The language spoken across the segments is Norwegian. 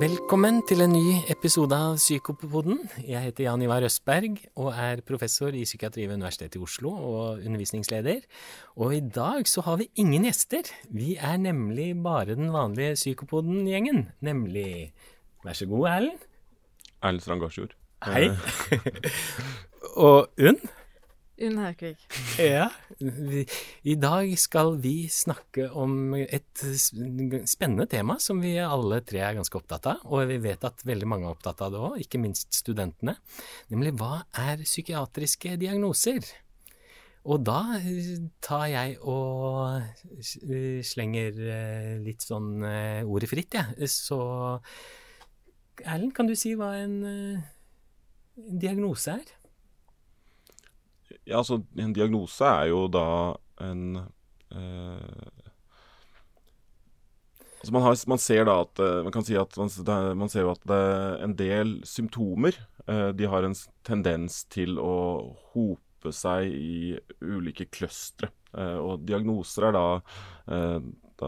Velkommen til en ny episode av Psykopoden. Jeg heter Jan Ivar Østberg og er professor i psykiatri ved Universitetet i Oslo og undervisningsleder. Og i dag så har vi ingen gjester. Vi er nemlig bare den vanlige Psykopoden-gjengen. Nemlig Vær så god, Erlend. Erlend Strand Garsjord. Hei. og Unn. Unn Haukvik. Ja. Vi, I dag skal vi snakke om et spennende tema som vi alle tre er ganske opptatt av. Og vi vet at veldig mange er opptatt av det òg, ikke minst studentene. Nemlig hva er psykiatriske diagnoser? Og da tar jeg og slenger litt sånn ordet fritt, jeg. Ja. Så Erlend, kan du si hva en, en diagnose er? Ja, altså en diagnose er jo da en eh, Altså man, har, man, ser da at Man kan si at man, man ser jo at en del symptomer eh, de har en tendens til å hope seg i ulike clustre. Eh, og diagnoser er da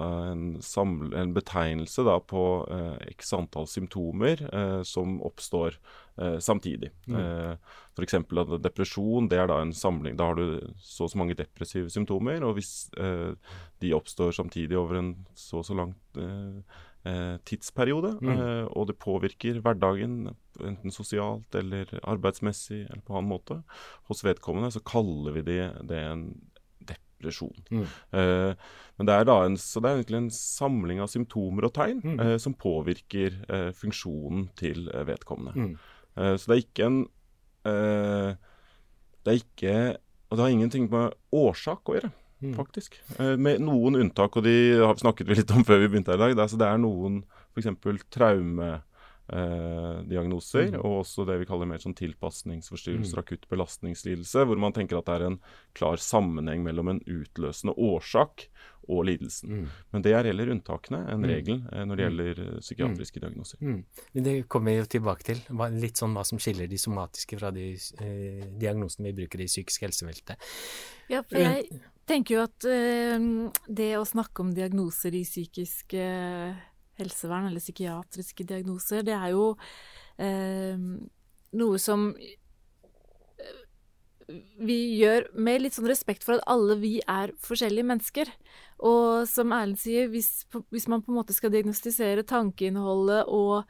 en, samle, en, betegnelse da på eh, x antall symptomer eh, som oppstår eh, samtidig. Mm. Eh, F.eks. depresjon, det er da en samling. Da har du så og så mange depressive symptomer. Og hvis eh, de oppstår samtidig over en så og så lang eh, eh, tidsperiode, mm. og det påvirker hverdagen, enten sosialt eller arbeidsmessig eller på annen måte, hos vedkommende, så kaller vi det, det en. Mm. Uh, men det er da en, så det er egentlig en samling av symptomer og tegn mm. uh, som påvirker uh, funksjonen til vedkommende. Mm. Så det er ikke en Det er ikke Og det har ingenting med årsak å gjøre. Mm. Faktisk. med noen unntak, og de har snakket vi litt om før vi begynte her i dag. Det, det er noen f.eks. traume eh, diagnoser, mm. og også det vi kaller mer sånn tilpasningsforstyrrelser, mm. akutt belastningslidelse, hvor man tenker at det er en klar sammenheng mellom en utløsende årsak og lidelsen. Mm. Men det er heller unntakene enn mm. regelen eh, når det mm. gjelder eh, psykiatriske diagnoser. Det kommer vi jo tilbake til. Litt sånn hva som skiller de somatiske fra de eh, diagnosene vi bruker i psykisk helsefeltet. Ja, for jeg tenker jo at eh, det å snakke om diagnoser i psykisk eh, helsevern eller psykiatriske diagnoser, det er jo eh, noe som eh, vi gjør med litt sånn respekt for at alle vi er forskjellige mennesker. Og som Erlend sier, hvis, hvis, man på en måte skal diagnostisere tankeinnholdet og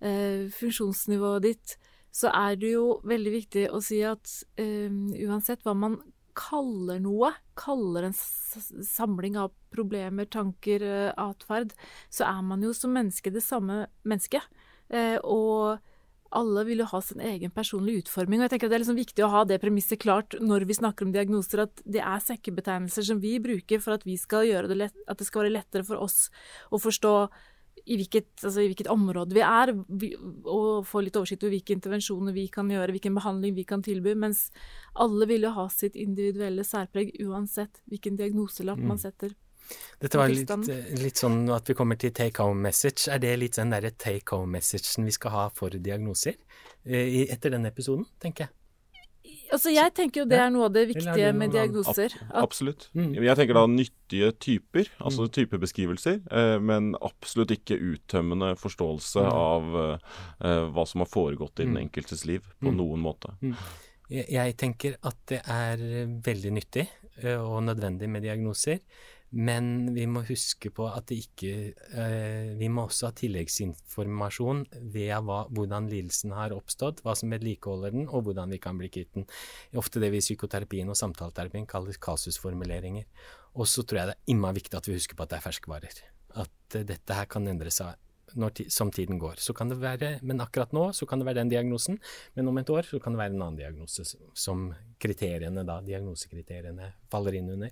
eh, funksjonsnivået ditt, så er det jo veldig viktig å si at eh, uansett hva man kaller noe, kaller en samling av problemer, tanker, uh, atferd, så er man jo som menneske det samme mennesket. Uh, og alle vil jo ha sin egen personlige utforming. og jeg tenker at Det er liksom viktig å ha det premisset klart når vi snakker om diagnoser, at det er sekkebetegnelser som vi bruker for at, vi skal gjøre det lett, at det skal være lettere for oss å forstå i hvilket, altså i hvilket, område vi er, og få litt oversikt over hvilke intervensjoner vi kan gjøre, hvilken behandling vi kan tilby. Mens alle vil jo ha sitt individuelle særpreg uansett hvilken diagnoselapp mm. man setter. Dette var litt, litt, sånn at vi kommer til take home message. Er det litt den derre take home messagen vi skal ha for diagnoser? Eh, etter denne episoden, tenker jeg. Altså, jeg tenker jo det er noe av det viktige med diagnoser. Ab absolutt. Mm. Jeg tenker da nyttige typer, altså mm. typebeskrivelser, eh, men absolutt ikke uttømmende forståelse mm. av eh, hva som har foregått i den enkeltes liv, på mm. noen måte. Mm. Jeg, jeg tenker at det er veldig nyttig eh, og nødvendig med diagnoser. Men vi må huske på at det ikke eh, Vi må også ha tilleggsinformasjon ved hva, hvordan lidelsen har oppstått, hva som vedlikeholder den, og hvordan vi kan bli kvitt den. Ofte det vi i psykoterapien og samtaleterapien kaller kasusformuleringer. Og så tror jeg det er imma viktig at vi husker på at det er ferskvarer. At eh, dette her kan endre seg som tiden går. Så kan det være, Men akkurat nå så kan det være den diagnosen, men om et år så kan det være en annen diagnose som kriteriene da, diagnosekriteriene faller inn under.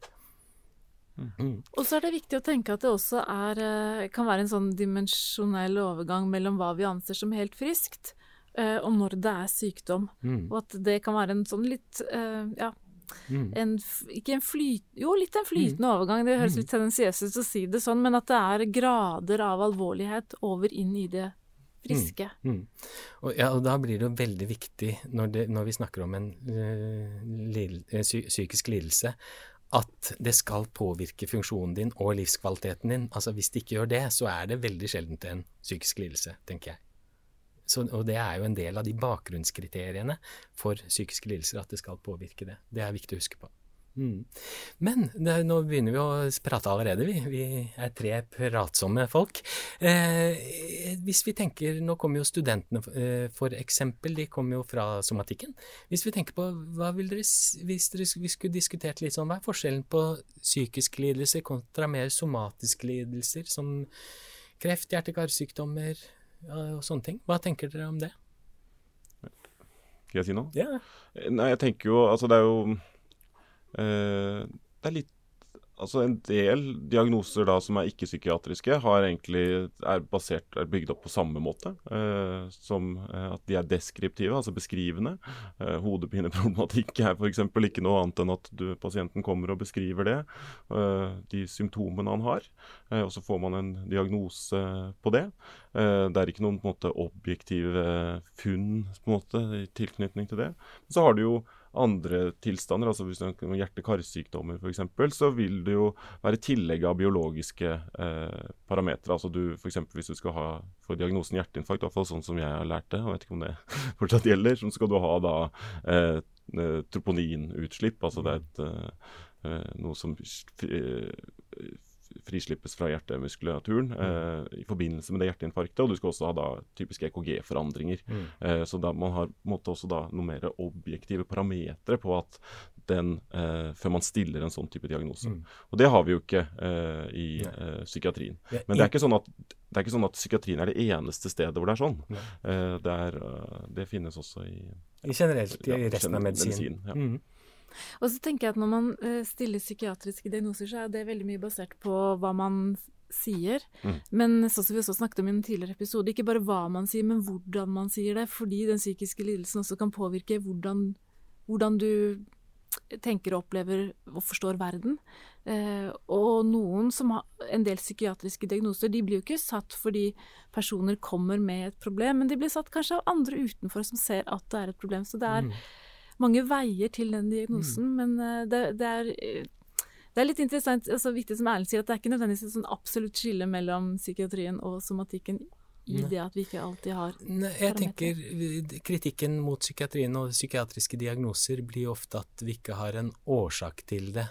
Mm. Og så er det viktig å tenke at det også er, eh, kan være en sånn dimensjonell overgang mellom hva vi anser som helt friskt, eh, og når det er sykdom. Mm. Og at det kan være en sånn litt eh, ja, mm. en, ikke en flyt, jo, litt en flytende mm. overgang. Det høres mm. litt tendensiøst ut å si det sånn, men at det er grader av alvorlighet over inn i det friske. Mm, mm. Og, ja, og da blir det jo veldig viktig når, det, når vi snakker om en ø, lidel, psykisk lidelse, at det skal påvirke funksjonen din og livskvaliteten din. Altså Hvis det ikke gjør det, så er det veldig sjeldent en psykisk lidelse, tenker jeg. Så, og det er jo en del av de bakgrunnskriteriene for psykiske lidelser at det skal påvirke det. Det er viktig å huske på. Mm. Men det, nå begynner vi å prate allerede, vi. Vi er tre pratsomme folk. Eh, hvis vi tenker Nå kommer jo studentene, eh, for eksempel. De kommer jo fra somatikken. Hvis vi tenker på hva vil dere Hvis dere vi skulle diskutert litt sånn, hva er forskjellen på psykiske lidelser kontra mer somatiske lidelser, som kreft, hjerte-karsykdommer og sånne ting? Hva tenker dere om det? Skal jeg si noe? Ja. Nei, jeg tenker jo Altså, det er jo det er litt Altså En del diagnoser da som er ikke-psykiatriske, har egentlig er basert, er bygd opp på samme måte. Eh, som eh, at de er deskriptive, altså beskrivende. Eh, hodepineproblematikk er f.eks. ikke noe annet enn at du, pasienten kommer og beskriver det. Eh, de symptomene han har. Eh, og så får man en diagnose på det. det er ikke noen på en måte, objektive funn på en måte, i tilknytning til det. Så har du jo andre tilstander, altså hvis du har hjerte-karsykdommer f.eks., så vil det jo være tillegg av biologiske eh, parametere. Altså du f.eks. hvis du skal ha for diagnosen hjerteinfarkt, i hvert fall sånn som jeg har lært det, og vet ikke om det fortsatt gjelder, så skal du ha da eh, eh troponinutslipp. Altså det er et, eh, eh noe som eh, frislippes fra hjertemuskulaturen mm. eh, i forbindelse med det hjerteinfarktet. Og du skal også ha da typiske EKG-forandringer. Mm. Eh, så da man har måtte også da noe mer objektive parametere på at den eh, før man stiller en sånn type diagnose. Mm. Og det har vi jo ikke eh, i psykiatrien. Men det er, ikke sånn at, det er ikke sånn at psykiatrien er det eneste stedet hvor det er sånn. Uh, det, er, det, finnes også i, I generelt i resten av medisin. medisin ja. Mm. Og så tenker jeg at Når man eh, stiller psykiatriske diagnoser, så er det veldig mye basert på hva man sier. Mm. Men sånn som vi også snakket om i en tidligere episode, ikke bare hva man sier, men hvordan man sier det. Fordi den psykiske lidelsen også kan påvirke hvordan, hvordan du tenker og opplever og forstår verden. Eh, og noen som har en del psykiatriske diagnoser, de blir jo ikke satt fordi personer kommer med et problem, men de blir satt kanskje av andre utenfor som ser at det er et problem. Så det er mm mange veier til den diagnosen, mm. men uh, det, det, er, det, er litt interessant, altså viktig som Erlend sier, at det er ikke nødvendigvis et sånn absolutt skille mellom psykiatrien og somatikken i det at vi ikke alltid har Nei, Jeg tenker Kritikken mot psykiatrien og psykiatriske diagnoser blir ofte at vi ikke har en årsak til det.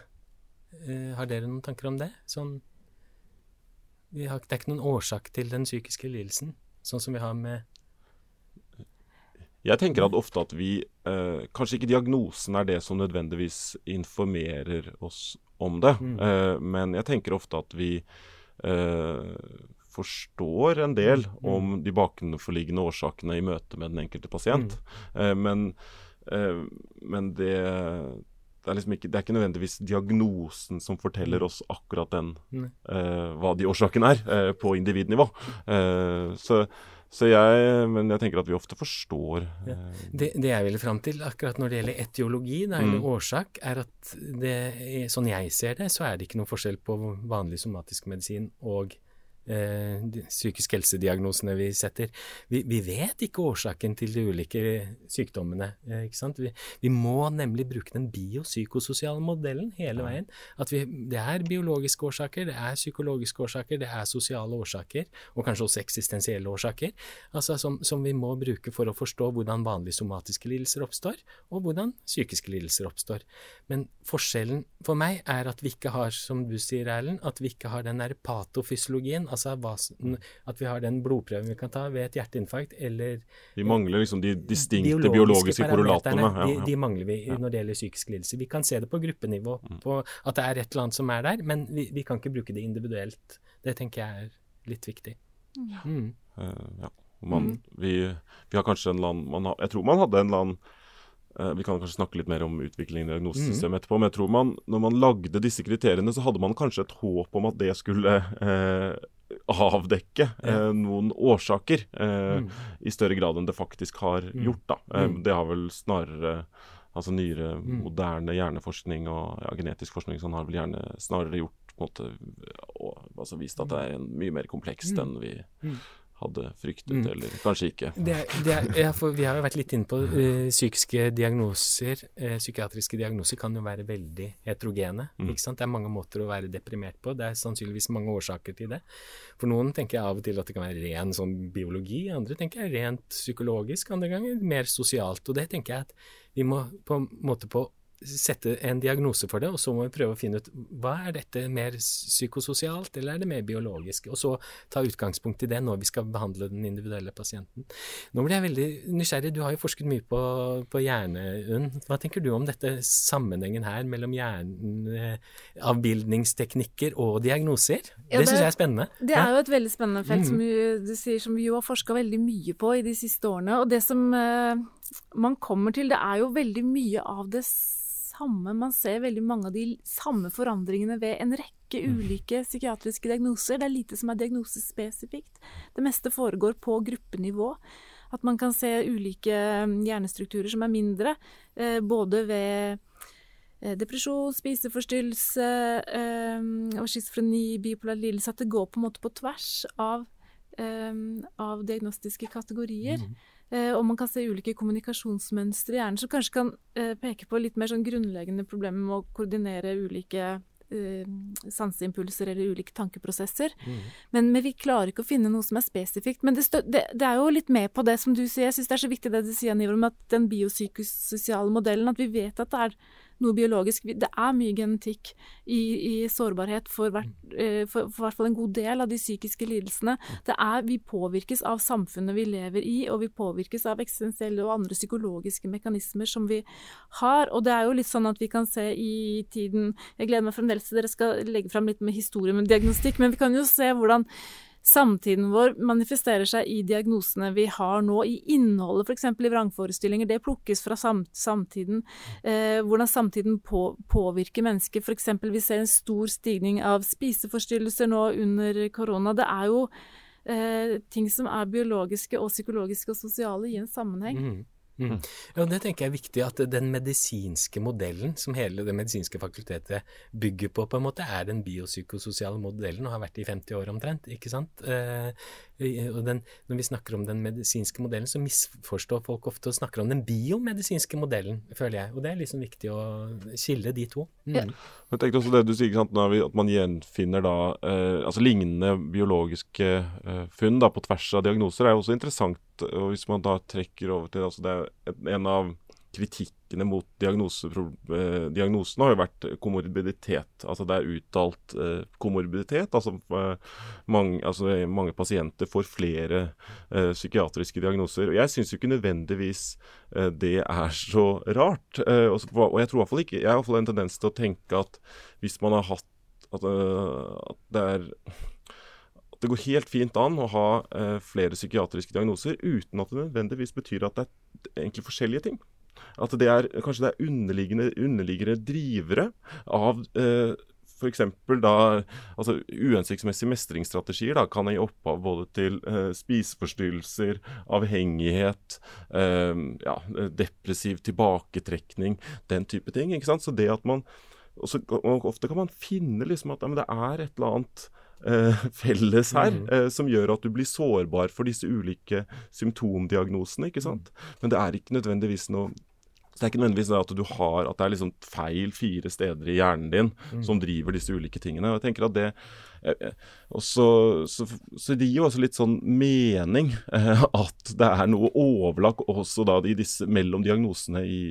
Uh, har dere noen tanker om det? Sånn, har, det er ikke noen årsak til den psykiske lidelsen, sånn som vi har med jeg tenker at ofte at vi eh, Kanskje ikke diagnosen er det som nødvendigvis informerer oss om det, mm. eh, men jeg tenker ofte at vi eh, forstår en del mm. om de bakenforliggende årsakene i møte med den enkelte pasient. Mm. Eh, men, eh, men det, det, er liksom ikke, det er ikke nødvendigvis diagnosen som forteller mm. oss akkurat den, eh, hva de årsakene er, på individnivå. så så jeg, men jeg tenker at vi ofte forstår ja. Eh, det, det, jeg ville fram til akkurat når det gjelder etiologi, det er mm. årsak, er at det, sånn jeg ser det, så er det ikke noen forskjell på vanlig somatisk medisin og eh, psykisk helsediagnosene vi setter. Vi, vi, vet ikke årsaken til de ulike sykdommene. Eh, ikke sant? Vi, vi, må nemlig bruke den biopsykososiale modellen hele veien. At vi, det er biologiske årsaker, det er psykologiske årsaker, det er sosiale årsaker, og kanskje også eksistensielle årsaker, altså som, som vi må bruke for å forstå hvordan vanlige somatiske lidelser oppstår, og hvordan psykiske lidelser oppstår. Men forskjellen for meg er at vi ikke har, som du sier, Erlend, at vi ikke har den der patofysiologien Altså hva, at vi har den blodprøven vi kan ta ved et hjerteinfarkt, eller Vi mangler liksom de distinkte biologiske, biologiske korrelatene. Ja, ja. De, de, mangler vi når det gjelder psykisk lidelse. Vi kan se det på gruppenivå, mm. på at det er et eller annet som er der, men vi, vi kan ikke bruke det individuelt. Det tenker jeg er litt viktig. Mm. Uh, ja. Man, mm. vi, vi, har kanskje en land har, Jeg tror man hadde en land uh, Vi kan kanskje snakke litt mer om utviklingen i diagnosesystemet mm. etterpå. Men jeg tror man, når man lagde disse kriteriene, så hadde man kanskje et håp om at det skulle uh, avdekke eh, noen årsaker eh, mm. i større grad enn det faktisk har mm. gjort. da. Eh, mm. Det har vel snarere altså nyere, mm. moderne hjerneforskning og ja, genetisk forskning sånn har vel gjerne snarere gjort på en måte, og, altså vist at det er en, mye mer komplekst mm. enn vi hadde fryktet, Mm. eller kanskje ikke. Det det er, ja, vi har jo vært litt inne på uh, psykiske diagnoser. Uh, psykiatriske diagnoser kan jo være veldig heterogene. Mm. ikke sant? Det er mange måter å være deprimert på. Det er sannsynligvis mange årsaker til det. For noen tenker jeg av og til at det kan være ren sånn biologi, andre tenker jeg rent psykologisk, andre ganger mer sosialt. Og det tenker jeg at vi må på en måte på sette en diagnose for det, og så må vi prøve å finne ut hva er dette mer psykososialt, eller er det mer biologisk, og så ta utgangspunkt i det når vi skal behandle den individuelle pasienten. Nå blir jeg veldig nysgjerrig, du har jo forsket mye på, på hjerneunn. Hva tenker du om dette sammenhengen her mellom hjerneavbildningsteknikker og diagnoser? Ja, det det- syns jeg er spennende. Det er jo et veldig spennende felt, som Mm. vi, du sier, som vi jo har forska veldig mye på i de siste årene. Og det som eh, man kommer til, det er jo veldig mye av det samme. Man ser veldig mange av de samme forandringene ved en rekke ulike psykiatriske diagnoser. Det er lite som er diagnosespesifikt. Det meste foregår på gruppenivå. At man kan se ulike eh, hjernestrukturer som er mindre, eh, både ved eh, depresjon, spiseforstyrrelse eh, og schizofreni, bipolar lidelse, at det går på en måte på tvers av, av diagnostiske kategorier. Eh, og man kan se ulike kommunikasjonsmønstre i hjernen som kanskje kan eh, peke på litt mer sånn grunnleggende problemer med å koordinere ulike eh, sanseimpulser eller ulike tankeprosesser. Men, men vi klarer ikke å finne noe som er spesifikt. Men det, stø det, det er jo litt med på det som du sier. Jeg syns det er så viktig det du sier, Nivor om at den biopsykososiale modellen, at vi vet at det er noe biologisk. Det er mye genetikk i, i sårbarhet for, hvert, eh, for, for hvert fall en god del av de psykiske lidelsene. Det er, vi påvirkes av samfunnet vi lever i, og vi påvirkes av eksistensielle og andre psykologiske mekanismer som vi har. Og det er jo litt sånn at vi kan se i tiden Jeg gleder meg fremdeles til dere skal legge fram litt med historie med diagnostikk, men vi kan jo se hvordan samtiden vår manifesterer seg i diagnosene vi har nå, i innholdet f.eks. i vrangforestillinger. Det plukkes fra sam samtiden. Eh, hvordan samtiden på påvirker mennesker. F.eks. vi ser en stor stigning av spiseforstyrrelser nå under korona. Det er jo eh, ting som er biologiske og psykologiske og sosiale i en sammenheng. Mhm. Mhm. Ja, det tenker jeg er viktig, at den medisinske modellen som hele det medisinske fakultetet bygger på, på en måte er den biopsykososiale modellen, og har vært i 50 år omtrent, ikke sant? Eh, og den, når vi snakker om den medisinske modellen, så misforstår folk ofte og snakker om den biomedisinske modellen, føler jeg, og det er liksom viktig å skille de to. Mm. Ja. Jeg tenkte også det du sier, ikke sant, når vi, at man gjenfinner da eh, altså lignende biologiske eh, funn da, på tvers av diagnoser, er jo også interessant. Og Hvis man da trekker over til altså Det er en av kritikkene mot eh, diagnosen har jo vært komorbiditet. Altså det er uttalt eh, komorbiditet. Altså, eh, mange, altså mange pasienter får flere eh, psykiatriske diagnoser. Og jeg syns jo ikke nødvendigvis eh, det er så rart. Eh, og, og jeg tror i hvert fall ikke Jeg har i hvert fall en tendens til å tenke at hvis man har hatt at, at det er det går helt fint an å ha eh, flere psykiatriske diagnoser uten at det nødvendigvis betyr at det er egentlig forskjellige ting. At det er, kanskje det er underliggende, underliggende drivere av eh, f.eks. altså uhensiktsmessige mestringsstrategier da, kan gi opphav både til eh, spiseforstyrrelser, avhengighet, eh, ja, depressiv tilbaketrekning, den type ting. Så det at man også, og Ofte kan man finne liksom at ja, det er et eller annet felles her mm. eh, som gjør at du blir sårbar for disse ulike symptomdiagnosene. ikke sant? Men det er ikke nødvendigvis noe Det er ikke nødvendigvis det at du har at det er liksom feil fire steder i hjernen din som driver disse ulike tingene. Og jeg tenker at det eh, eh, og så, så, så det gir jo også litt sånn mening eh, at det er noe overlagt også da i disse mellom diagnosene i,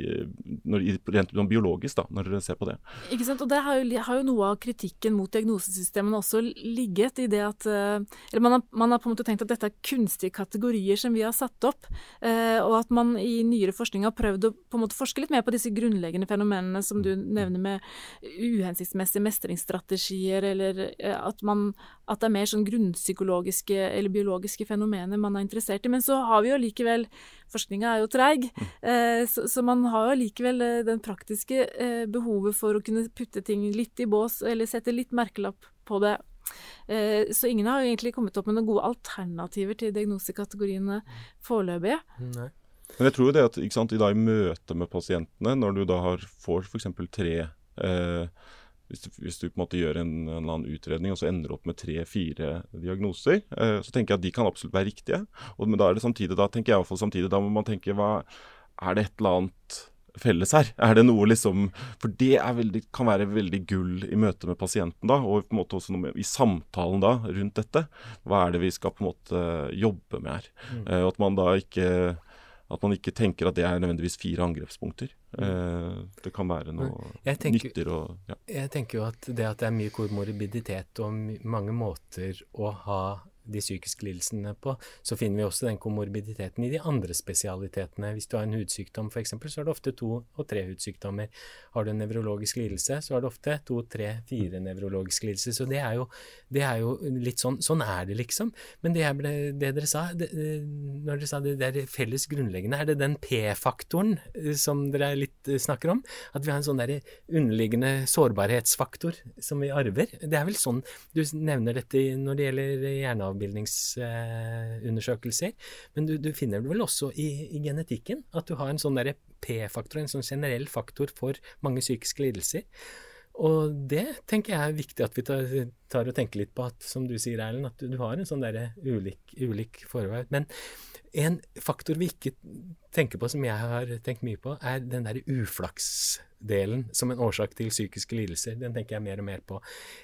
når, rent sånn biologisk, da, når dere ser på det. Ikke sant? Og det har jo, har jo noe av kritikken mot diagnosesystemene også ligget i det at eh, Eller man har, man har på en måte tenkt at dette er kunstige kategorier som vi har satt opp, eh, og at man i nyere forskning har prøvd å på en måte forske litt mer på disse grunnleggende fenomenene som du nevner med uhensiktsmessige mestringsstrategier, eller eh, at, man, at det er mer sånn grunnpsykologiske eller biologiske fenomener man er interessert i. Men så har vi jo likevel Forskninga er jo treig, eh, så, så man har jo likevel eh, den praktiske eh, behovet for å kunne putte ting litt i bås, eller sette litt merkelapp på det. Eh, så ingen har jo egentlig kommet opp med noen gode alternativer til diagnosekategoriene foreløpig. Nei. Men jeg tror jo det at ikke sant, i, dag i møte med pasientene, når du da har, får f.eks. tre eh, hvis, du, hvis du, på en måte gjør en, en eller annen utredning og så ender opp med tre-fire diagnoser, eh, så tenker jeg at de kan absolutt være riktige. Og, men da er det samtidig, da tenker jeg i hvert fall samtidig, da må man tenke hva Er det et eller annet felles her? Er det noe liksom For det veldig, kan være veldig gull i møte med pasienten da, og på en måte også med, i samtalen da rundt dette. Hva er det vi skal på en måte jobbe med her? Mm. Eh, at man da ikke at man ikke tenker at det er nødvendigvis fire angrepspunkter. Mm. Eh, det kan være noe tenker, nytter og ja. Jeg tenker jo at det at det er mye kormorbiditet og mange måter å ha de psykiske lidelsene på, så finner vi også den komorbiditeten i de andre spesialitetene. Hvis du har en hudsykdom f.eks., så er det ofte to og tre hudsykdommer. Har du en nevrologisk lidelse, så er det ofte to, tre, fire nevrologiske lidelser. Så det er, jo, det er jo, litt sånn Sånn er det, liksom. Men det, ble, det dere sa, det, når dere sa det, det er felles grunnleggende, er det den P-faktoren eh, som dere litt eh, snakker om? At vi har en sånn der underliggende sårbarhetsfaktor som vi arver? Det er vel sånn du nevner dette når det gjelder hjerneavdelingen avbildningsundersøkelser. Men du, du, finner det vel også i, i, genetikken, at du har en sånn P-faktor, en sånn generell faktor for mange psykiske lidelser. Og det tenker jeg er viktig at vi tar, tar og tenker litt på, at, som du sier, Erlend, at du, du har en sånn der ulik, ulik forvei. Men en faktor vi ikke tenker på, som jeg har tenkt mye på, er den derre uflaksdelen som en årsak til psykiske lidelser. Den tenker jeg mer og mer på.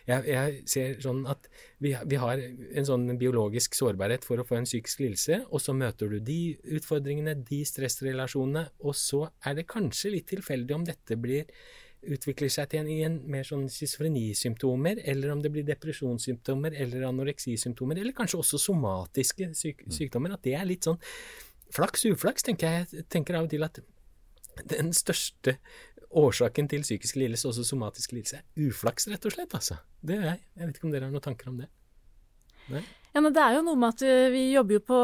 Jeg, jeg ser sånn at vi, vi, har en sånn biologisk sårbarhet for å få en psykisk lidelse, og så møter du de utfordringene, de stressrelasjonene, og så er det kanskje litt tilfeldig om dette blir utvikler seg til en, i en mer sånn schizofrenisymptomer, eller om det blir depresjonssymptomer eller anoreksisymptomer, eller kanskje også somatiske syk mm. sykdommer. At det er litt sånn flaks uflaks, tenker jeg. Jeg tenker av og til at den største årsaken til psykisk lidelse, også somatisk lidelse, er uflaks, rett og slett. altså. Det gjør jeg. Jeg vet ikke om dere har noen tanker om det? Nei? Ja, men Det er jo noe med at eh, vi jobber jo på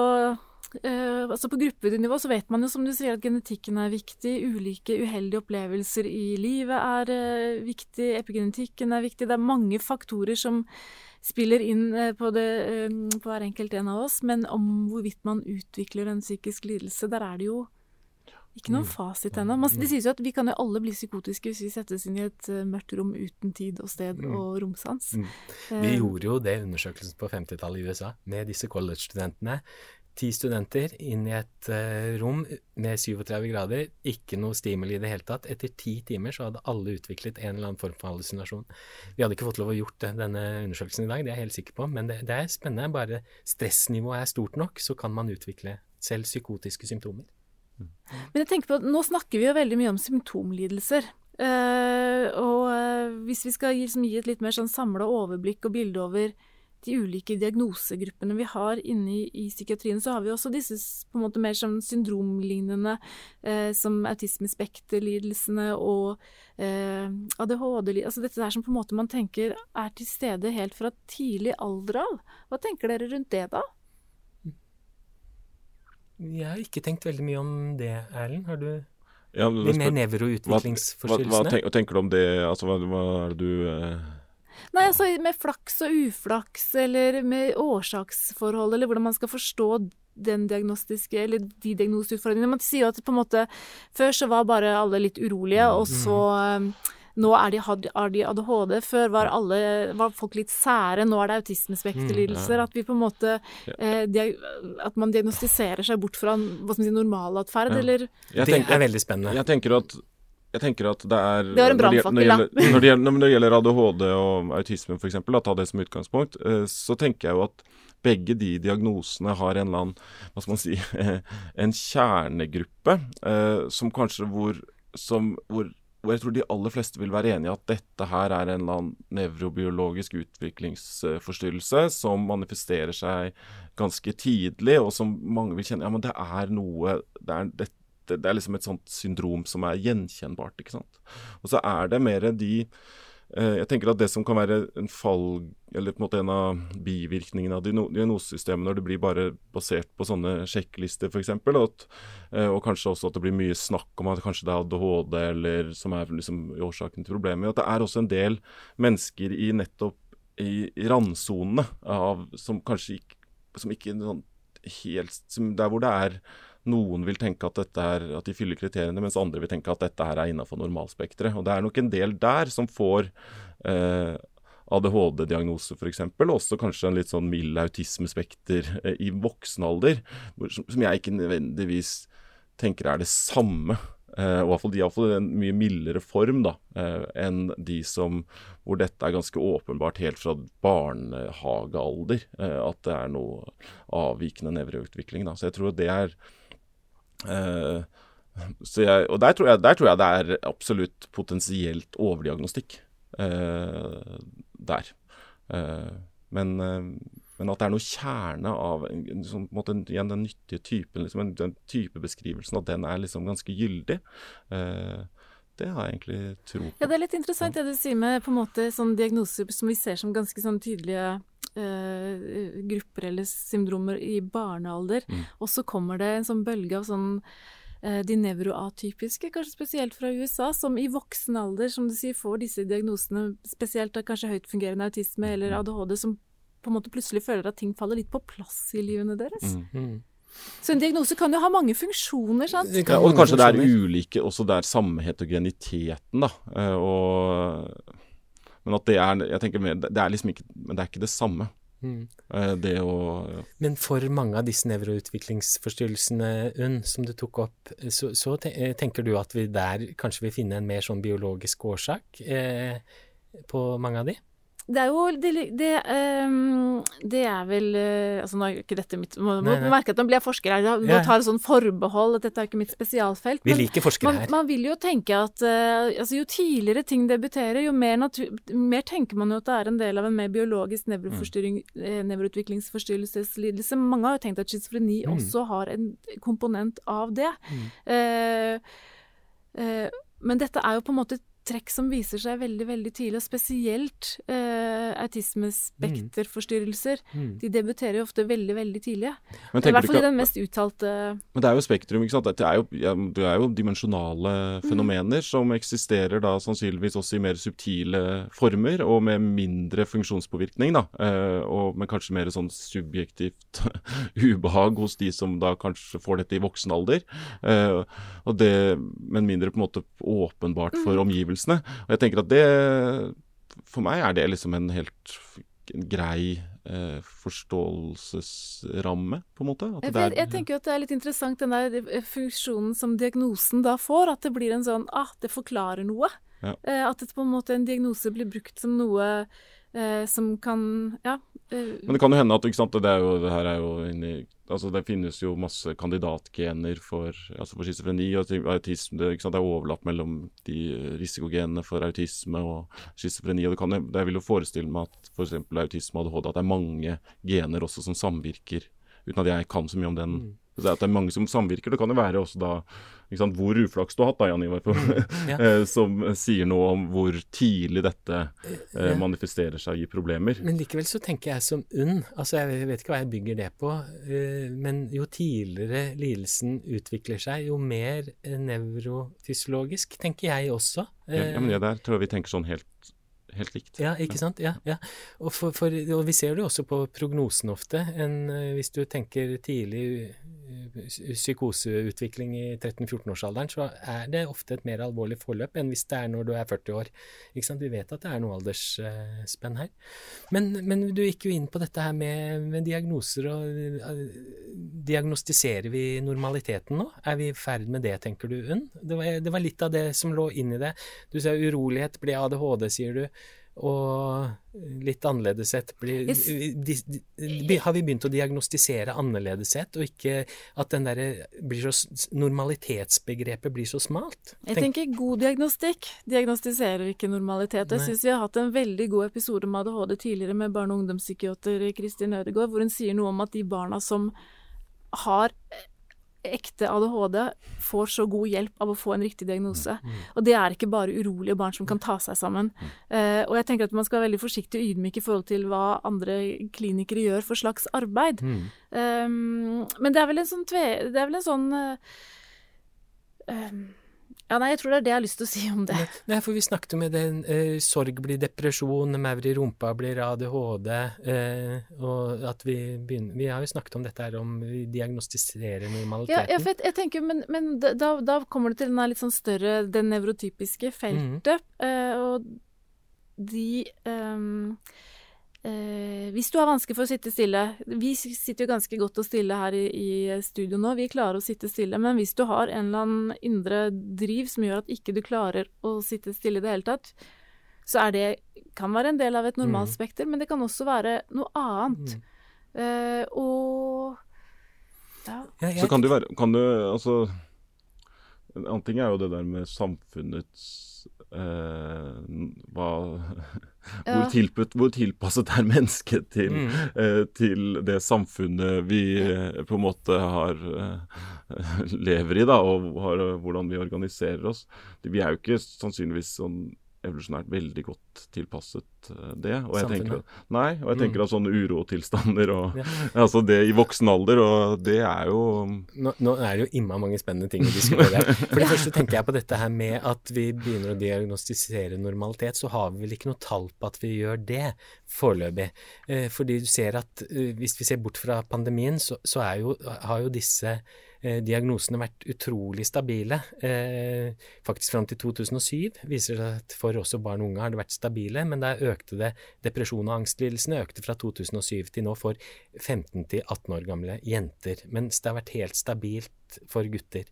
Uh, altså På gruppenivå så vet man jo som du sier at genetikken er viktig. Ulike uheldige opplevelser i livet er uh, viktig. Epigenetikken er viktig. Det er mange faktorer som spiller inn uh, på, det, på, hver enkelt en av oss. Men om hvorvidt man utvikler en psykisk lidelse, der er det jo ikke noen mm. fasit ennå. Det sies jo at vi kan jo alle bli psykotiske hvis vi settes inn i et mørkt rom uten tid og sted mm. og romsans. Mm. Vi gjorde jo det undersøkelsen på 50-tallet i USA med disse college-studentene ti studenter inn i et uh, rom med 37 grader, ikke noe stimuli i det hele tatt. Etter ti timer så hadde alle utviklet en eller annen form for hallusinasjon. Vi hadde ikke fått lov å gjort det, denne undersøkelsen i dag, det er jeg helt sikker på, men det, det er spennende. Bare stressnivået er stort nok, så kan man utvikle selv psykotiske symptomer. Mm. Men jeg tenker på, at Nå snakker vi jo veldig mye om symptomlidelser. Uh, og uh, hvis vi skal gi, gi et litt mer sånn samla overblikk og bilde over de ulike diagnosegruppene vi har inne i, i, psykiatrien, så har vi også disse på en måte mer som syndromlignende, eh, som autismespekterlidelsene og eh, ADHD Altså dette der som på en måte man tenker er til stede helt fra tidlig alder av. Hva tenker dere rundt det, da? Jeg har ikke tenkt veldig mye om det, Erlend. Har du ja, de mer nevroutviklingsforstyrrelsene? Hva, hva, hva, tenker du om det? Altså, hva, hva er det du eh Nei, altså med flaks og uflaks, eller med årsaksforhold, eller hvordan man skal forstå den diagnostiske, eller de diagnoseutfordringene. Man sier jo at på en måte Før så var bare alle litt urolige, og så um, nå er de, har de ADHD. Før var, alle, var folk litt sære, nå er det autismespekterlidelser. At vi på en måte eh, At man diagnostiserer seg bort fra hva skal man si, normalatferd, ja. eller Det er veldig spennende. Jeg tenker at jeg tenker at det er Det var en brannfakkel, da. Når, det gjelder, når det gjelder ADHD og autisme f.eks., ta det som utgangspunkt, eh, så tenker jeg jo at begge de diagnosene har en eller annen hva skal man si, en kjernegruppe eh, som kanskje hvor, som, hvor, hvor jeg tror de aller fleste vil være enige i at dette her er en eller annen nevrobiologisk utviklingsforstyrrelse som manifesterer seg ganske tidlig, og som mange vil kjenne Ja, men det er noe det er, dette det, det, er liksom et sånt syndrom som er gjenkjennbart. ikke sant? Og så er det mer de eh, Jeg tenker at det som kan være en fall, eller på en måte en av bivirkningene av diagnosesystemet når det blir bare basert på sånne sjekklister f.eks., eh, og kanskje også at det blir mye snakk om at kanskje det er ADHD eller som er liksom årsaken til problemet, at det er også en del mennesker i nettopp i, i randsonene som kanskje ikke, som ikke sånn helt som Der hvor det er noen vil tenke at, dette er, at de fyller kriteriene, mens andre vil tenke at dette her er innafor normalspekteret. Og det er nok en del der som får eh, ADHD-diagnose f.eks., og også kanskje en litt sånn mild autismespekter eh, i voksen alder, som, som jeg ikke nødvendigvis tenker er det samme. Eh, og De har fått en mye mildere form da, eh, enn de som hvor dette er ganske åpenbart helt fra barnehagealder. Eh, at det er noe avvikende nevroutvikling. Da. Så jeg tror det er jeg, Og der tror, jeg, der tror, jeg, det er absolutt potensielt overdiagnostikk eh, der. Eh, men, eh, men, at det er noe kjerne av en, måte, igjen, den nyttige typen, liksom, den typebeskrivelsen, at den er liksom ganske gyldig. Uh, det har jeg egentlig tro på. Ja, Det er litt interessant det du sier med på en måte sånn diagnoser som vi ser som ganske sånn tydelige uh, grupper eller syndromer i barnealder. Mm. Og så kommer det en sånn bølge av sånn uh, de nevroatypiske, kanskje spesielt fra USA, som i voksen alder, som du sier, får disse diagnosene, spesielt av kanskje høytfungerende autisme eller mm. ADHD, som på en måte plutselig føler at ting faller litt på plass i livene deres. Mm. mm. Så en diagnose kan jo ha mange funksjoner, sant? Ja, og kanskje det er ulike også det er samme heterogeniteten, da. Eh, og, men at det er Jeg tenker mer, det er liksom ikke Men det er ikke det samme. Mm. Eh, det å Men for mange av disse nevroutviklingsforstyrrelsene, Unn, som du tok opp, så, så, tenker du at vi der kanskje vil finne en mer sånn biologisk årsak eh, på mange av de? Det er jo Det, det, um, det er vel uh, Altså, nå er ikke dette mitt Må, må merke at nå blir jeg forsker her. Nå tar jeg sånn forbehold at dette er ikke mitt spesialfelt. Vi liker forskere her. Man vil jo tenke at uh, altså, jo tidligere ting debuterer, jo mer, mer, tenker man jo at det er en del av en mer biologisk nevroutviklingsforstyrrelseslidelse. mm. Eh. Mange har jo tenkt at schizofreni mm. også har en komponent av det. Mm. Uh, men dette er jo på en måte trekk som viser seg veldig veldig tidlig, og spesielt eh, autismespekterforstyrrelser. Mm. De debuterer jo ofte veldig veldig tidlig. I hvert fall i den mest uttalte Men det er jo spektrum, ikke sant. Det er jo, det er jo dimensjonale mm. fenomener som eksisterer da sannsynligvis også i mer subtile former, og med mindre funksjonspåvirkning, da. Eh, og med kanskje mer sånn subjektivt ubehag hos de som da kanskje får dette i voksen alder. Eh, og det, men mindre på en måte åpenbart for mm. omgivelsene omgivelsene. Og jeg tenker at det For meg er det liksom en helt grei eh, forståelsesramme, på en måte. Jeg, er, jeg, tenker at det er litt interessant den der eh, funksjonen som diagnosen da får. At det blir en sånn ah, det forklarer noe. Ja. Eh, at det på en måte en diagnose blir brukt som noe eh, som kan Ja. Eh, Men det kan jo hende at ikke sant, det, er jo, det her er jo inni altså Det finnes jo masse kandidatgener for, altså for schizofreni og autisme. Det, det, er overlapp mellom de risikogenene for autisme og schizofreni. og det kan, Jeg vil jo forestille meg at f.eks. autisme og ADHD at det er mange gener også som samvirker, uten at jeg kan så mye om den. Mm. Det, at det er mange som samvirker. Det kan jo være også da sant, hvor uflaks du har hatt, da, Jan Ivar, mm, ja. Eh, som sier noe om hvor tidlig dette eh, manifesterer seg og gir problemer. Men likevel så tenker jeg som UNN, altså jeg vet ikke hva jeg bygger det på, eh, men jo tidligere lidelsen utvikler seg, jo mer nevrofysiologisk, tenker jeg også. ja, men ja, der tror jeg vi tenker sånn helt helt likt. Ja, ikke sant. Ja, ja. Og, for, for, og, vi ser det også på prognosen ofte. En, hvis du tenker tidlig psykoseutvikling i 13-14-årsalderen, så er det ofte et mer alvorlig forløp enn hvis det er når du er 40 år. Vi vet at det er noe aldersspenn her. Men, men, du gikk jo inn på dette her med, med diagnoser. og uh, Diagnostiserer vi normaliteten nå? Er vi i ferd med det, tenker du, Unn? Det, det var, litt av det som lå inni det. Du sa urolighet blir ADHD, sier du og litt annerledeshet blir yes. Har vi begynt å diagnostisere annerledeshet, og ikke at den der blir så, normalitetsbegrepet blir så smalt? Jeg Tenk. tenker god diagnostikk diagnostiserer ikke normalitet. Jeg syns vi har hatt en veldig god episode med ADHD tidligere med barne- og ungdomspsykiater Kristin Ødegaard, hvor hun sier noe om at de barna som har ekte ADHD får så god hjelp av å få en riktig diagnose. Mm. Og det er ikke bare urolige barn som kan ta seg sammen. Mm. Uh, og jeg tenker at man skal være veldig forsiktig og ydmyk i forhold til hva andre klinikere gjør for slags arbeid. Mm. Um, men det er vel en sånn tve... Det er vel en sånn uh, um, ja, nei, jeg tror det er det jeg har lyst til å si om det. Nei, for vi snakket om det. Eh, sorg blir depresjon, maur i rumpa blir ADHD. Eh, og at vi begynner Vi har jo snakket om dette her, om vi diagnostiserer normaliteten. Ja, jeg, jeg tenker, men, men da, da, kommer det til den litt sånn større, det nevrotypiske feltet. Mm. Eh, og de um, eh, Hvis du har vansker for å sitte stille Vi sitter jo ganske godt og stille her i, i, studio nå, vi klarer å sitte stille. Men hvis du har en eller annen indre driv som gjør at ikke du klarer å sitte stille i det hele tatt, så er det kan være en del av et normalspekter, mm. men det kan også være noe annet. Mm. Eh, og ja. Så kan du være kan du, altså, En annen ting er jo det der med samfunnets hva, ja. hvor, tilput, hvor, tilpasset er mennesket til, mm. eh, til det samfunnet vi eh, på en måte har eh, lever i, da, og har, hvordan vi organiserer oss. Vi er jo ikke sannsynligvis sånn evolusjonært veldig godt tilpasset eh, det. Og jeg tenker, nei, og jeg tenker mm. at sånne urotilstander og ja. altså det i voksen alder, og det er jo Nå, nå er det jo imma mange spennende ting å diskutere. For det første tenker jeg på dette her med at vi begynner å diagnostisere normalitet, så har vi vel ikke noe tall på at vi gjør det foreløpig. Eh, fordi du ser at eh, hvis vi ser bort fra pandemien, så, så jo, har jo disse diagnosene vært utrolig stabile. Eh, faktisk fram til 2007 viser det at for også barn og unge har det vært stabile, men det der økte det depresjon og angstlidelsene økte fra 2007 til nå for 15 til 18 år gamle jenter. Mens det har vært helt stabilt for gutter.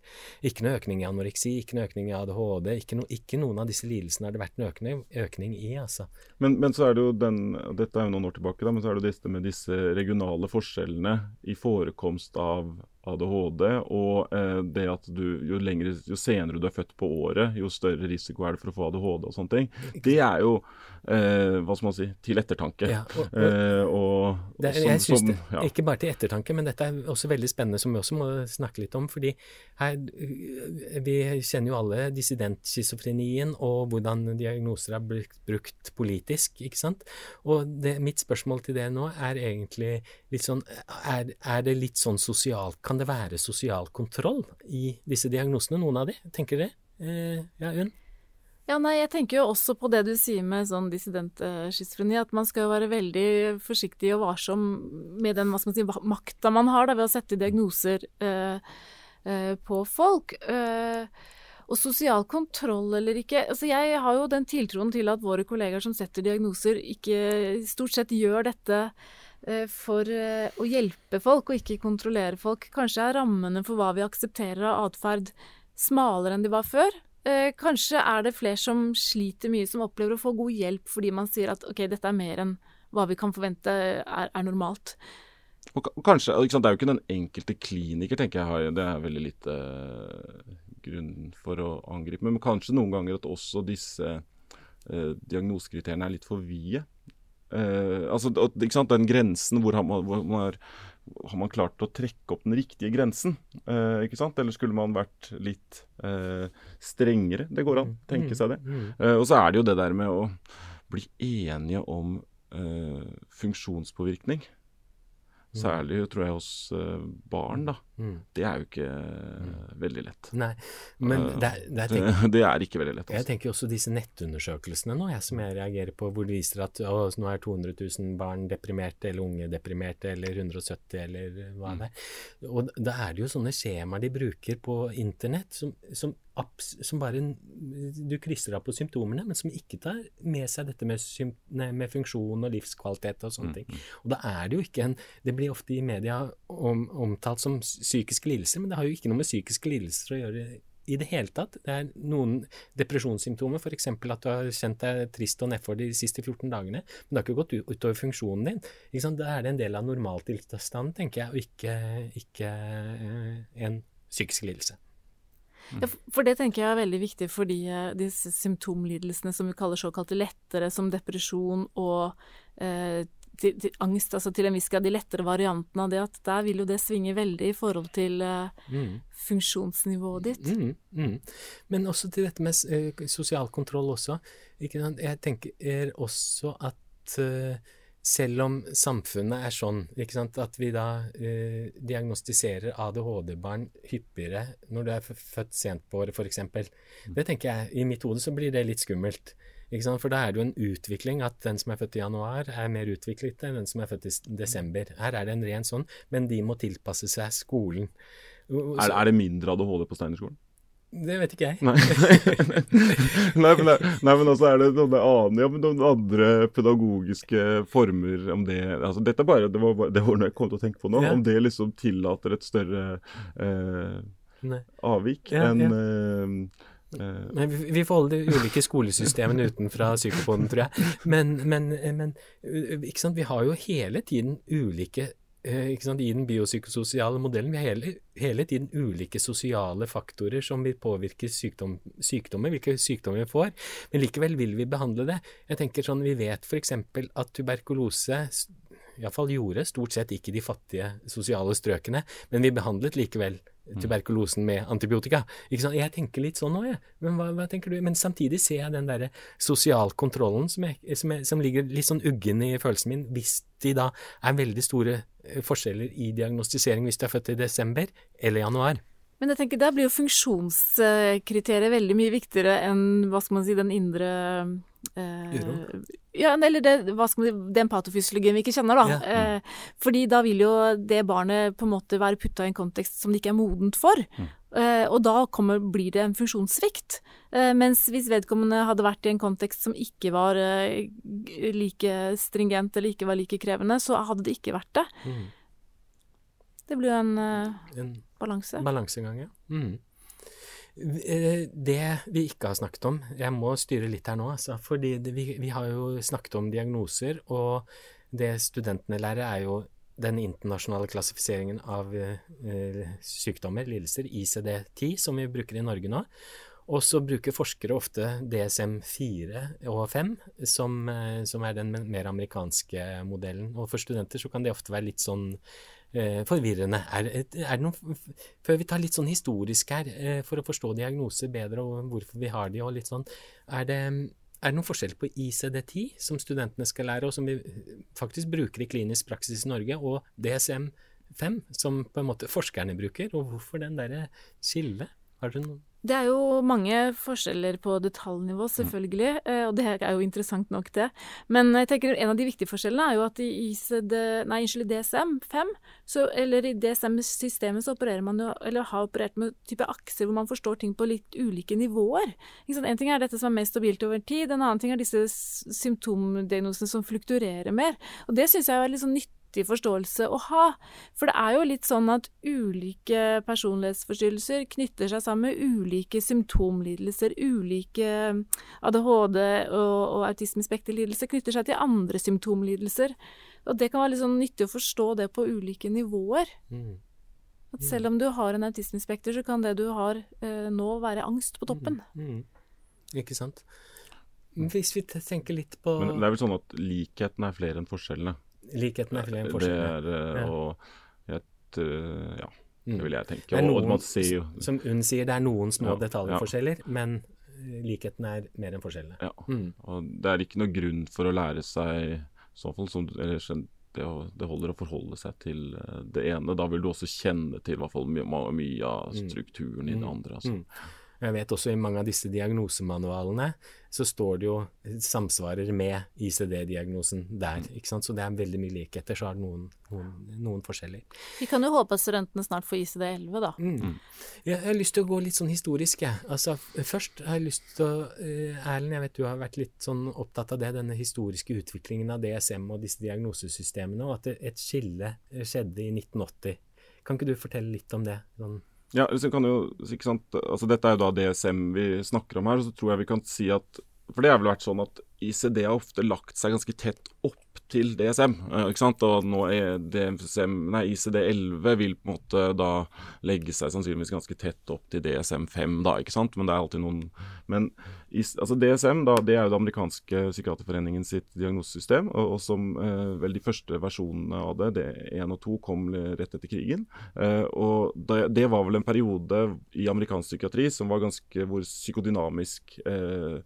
Ikke noe økning i anoreksi, ikke noe økning i ADHD. Ikke, no, ikke noen av disse lidelsene har det vært en økning, økning i, altså. Men, men, så er det jo den, dette er jo noen år tilbake, da, men så er det dette med disse regionale forskjellene i forekomst av ADHD, og eh, det at du jo, lengre, jo senere du er født på året, jo større risiko er det for å få ADHD og sånne ting. Det er jo eh, hva skal man si, til ettertanke. Ja, og, og, eh, og det, som, det, ja. Ikke bare til ettertanke, men dette er også veldig spennende, som vi også må snakke litt om. Fordi her, vi kjenner jo alle dissidentschizofrenien og hvordan diagnoser er brukt, brukt politisk, ikke sant. Og det, mitt spørsmål til det nå er egentlig litt sånn Er, er det litt sånn sosialt kan det være sosial kontroll i disse diagnosene, noen av de? Tenker dere? Eh, ja, Unn? Ja, nei, jeg tenker jo også på det du sier med sånn dissidentschizofreni, at man skal jo være veldig forsiktig og varsom med den hva skal man si, makta man har da, ved å sette diagnoser eh, på folk. Eh, og sosial kontroll eller ikke altså Jeg har jo den tiltroen til at våre kollegaer som setter diagnoser, ikke stort sett gjør dette Eh, for eh, å hjelpe folk og ikke kontrollere folk. Kanskje er rammene for hva vi aksepterer av atferd smalere enn de var før. Eh, kanskje er det flere som sliter mye, som opplever å få god hjelp fordi man sier at ok, dette er mer enn hva vi kan forvente er, er normalt. Og kanskje, Det er jo ikke den enkelte kliniker, tenker jeg, det er veldig lite grunn for å angripe. Men kanskje noen ganger at også disse eh, diagnosekriteriene er litt for vide. Eh, altså, Den grensen, hvor har man, hvor man er, har man klart å trekke opp den riktige grensen? Eh, ikke sant? Eller skulle man vært litt eh, strengere? Det går an, tenke seg det. Eh, og så er det jo det der med å bli enige om funksjonspåvirkning. Særlig tror jeg hos uh, barn, da. Mm. Det er jo ikke mm. veldig lett. Nei, men det, er, det, er, tenker, det, er ikke veldig lett. Også. Jeg altså. tenker også disse nettundersøkelsene nå, jeg, som jeg reagerer på, hvor det viser at å, nå er 200 000 barn deprimerte, eller unge deprimerte, eller 170, eller hva mm. det er. Og da er det jo sånne skjemaer de bruker på internett som, som som bare Du krysser av på symptomene, men som ikke tar med seg dette med, med funksjon og livskvalitet og sånne mm. ting. Og da er det jo ikke en Det blir ofte i media om, omtalt som psykiske lidelser, men det har jo ikke noe med psykiske lidelser å gjøre i det hele tatt. Det er noen depresjonssymptomer, f.eks. at du har kjent deg trist og nedfor de siste 14 dagene, men det har ikke gått utover funksjonen din. Da er det en del av normaltilstanden, tenker jeg, og ikke, ikke eh, en psykisk lidelse. Ja, for det tenker jeg er veldig viktig fordi de, disse symptomlidelsene som vi kaller såkalte lettere, som depresjon og eh, til, til angst, altså til en viss grad de lettere variantene av det, at der vil jo det svinge veldig i forhold til uh, mm. funksjonsnivået ditt. Mm, mm. Men også til dette med sosial kontroll også. Jeg tenker også at selv om samfunnet er sånn at vi da eh, diagnostiserer ADHD-barn hyppigere når du er født sent på året, f.eks. Mm. Det tenker jeg, I mitt hode så blir det litt skummelt. For da er det jo en utvikling at den som er født i januar, er mer utviklet enn den som er født i desember. Her er det en ren sånn, men de må tilpasse seg skolen. Så, er, er, det mindre ADHD på Steinerskolen? Det vet ikke jeg. Nei, nei, men, nei, men også er det noen, annen, ja, noen andre pedagogiske former om det altså Dette bare, det var det var noe jeg kom til å tenke på nå. Ja. Om det liksom tillater et større eh, avvik Ja, enn eh, eh, Men vi, får holde de ulike skolesystemene utenfra psykopoden, tror jeg. Men, men, men uh, ikke sant? vi har jo hele tiden ulike sant? I den biopsykososiale modellen vi har hele, hele tiden ulike sosiale faktorer som vil påvirke sykdom, sykdommer, hvilke sykdommer vi får. Men likevel vil vi behandle det. Jeg tenker sånn, Vi vet f.eks. at tuberkulose iallfall gjorde stort sett ikke de fattige sosiale strøkene, men vi behandlet likevel tuberkulosen med antibiotika. Jeg tenker litt sånn nå, jeg. Men hva, hva? Men samtidig ser jeg den derre sosialkontrollen som, som, som ligger litt sånn uggen i følelsen min, hvis de da er veldig store eh, forskjeller i diagnostisering hvis du er født i desember eller januar. Men jeg tenker der blir jo funksjonskriteriet veldig mye viktigere enn hva skal man si, den indre Uro? Ja, eller det, hva skal man si, den patofysiologien vi ikke kjenner, da. Ja. Uh, fordi da vil jo det barnet på en måte være putta i en kontekst som det ikke er modent for. Eh, og da kommer, blir det en funksjonssvikt. Mens hvis vedkommende hadde vært i en kontekst som ikke var like stringent eller ikke var like krevende, så hadde det ikke vært det. Mm. Det blir jo en En balanse. balansegang, ja. Mm. Eh, Det vi ikke har snakket om Jeg må styre litt her nå, altså. Fordi vi, vi har jo snakket om diagnoser, og det studentene lærer, er jo den internasjonale klassifiseringen av eh, sykdommer, lidelser, ICD-10, som vi bruker i Norge nå. Og så bruker forskere ofte DSM-4 og 5, som, eh, som er den mer amerikanske modellen. Og for studenter så kan det ofte være litt sånn forvirrende. Er, er det noe, før vi tar litt sånn historisk her, eh, for å forstå diagnoser bedre og hvorfor vi har de og litt sånn, er det, er det noen forskjell på ICD-10, som studentene skal lære, og som vi faktisk bruker i klinisk praksis i Norge, og DSM-5, som på en måte forskerne bruker, og hvorfor den derre skillet? Har dere noen Det er jo mange forskjeller på detaljnivå, selvfølgelig, eh, og det er jo interessant nok, det. Men jeg tenker en av de viktige forskjellene er jo at i ICD, nei, unnskyld, i DSM-5, så, eller i DSM-systemet, så opererer man jo, eller har operert med type akser hvor man forstår ting på litt ulike nivåer. En ting er dette som er mest stabilt over tid, en annen ting er disse symptomdiagnosene som flukturerer mer. Og det syns jeg er litt sånn nyttig forståelse å ha. For det er jo litt sånn at ulike personlighetsforstyrrelser knytter seg sammen med ulike symptomlidelser. Ulike ADHD og, og autismespekterlidelser knytter seg til andre symptomlidelser. Og det kan være litt sånn nyttig å forstå det på ulike nivåer. mm. At selv om du har en autismespekter, så kan det du har eh, nå, være angst på toppen. Mm. Ikke sant? Hvis vi tenker litt på Men det er vel sånn at likheten er flere enn forskjellene. Likheten er flere enn Det er Og et, ja, Mm. det vil jeg tenke. Og, noen, jo som Unn sier, det er noen små Ja, detaljforskjeller, men eh, likheten er mer enn forskjellene. ja. Mm. Og det er ikke noen grunn for å lære seg sånn, fall som eller, det, det holder å forholde seg til eh, det ene. Da vil du også kjenne til hvert fall mye, mye av Mm. strukturen i det andre. Altså. Mm. Jeg vet også i mange av disse diagnosemanualene så står det jo samsvarer med ICD-diagnosen der, ikke sant. Så det er veldig mye likheter, så er det noen, noen, noen forskjeller. Vi kan jo håpe at studentene snart får ICD-11, da. Mm. Jeg har lyst til å gå litt sånn historisk, jeg. Altså, først har jeg lyst til å eh, Erlend, jeg vet du har vært litt sånn opptatt av det, denne historiske utviklingen av DSM og disse diagnosesystemene, og at et skille skjedde i 1980. Kan ikke du fortelle litt om det? Sånn, Ja, altså, kan jo, ikke sant? Altså, Dette er jo da DSM vi snakker om her, så tror jeg vi kan si at For det har vel vært sånn at ICD har ofte lagt seg ganske tett opp til DSM. eh, ikke sant? Og nå er DSM, nei, ICD-11 vil på en måte da legge seg sannsynligvis ganske tett opp til DSM-5, da, ikke sant. Men det er alltid noen Men altså DSM, da, det er jo det amerikanske psykiaterforeningen sitt diagnosesystem, og, og som eh, vel de første versjonene av det, det 1 og 2, kom rett etter krigen. Eh, og det, det var vel en periode i amerikansk psykiatri som var ganske hvor psykodynamisk eh,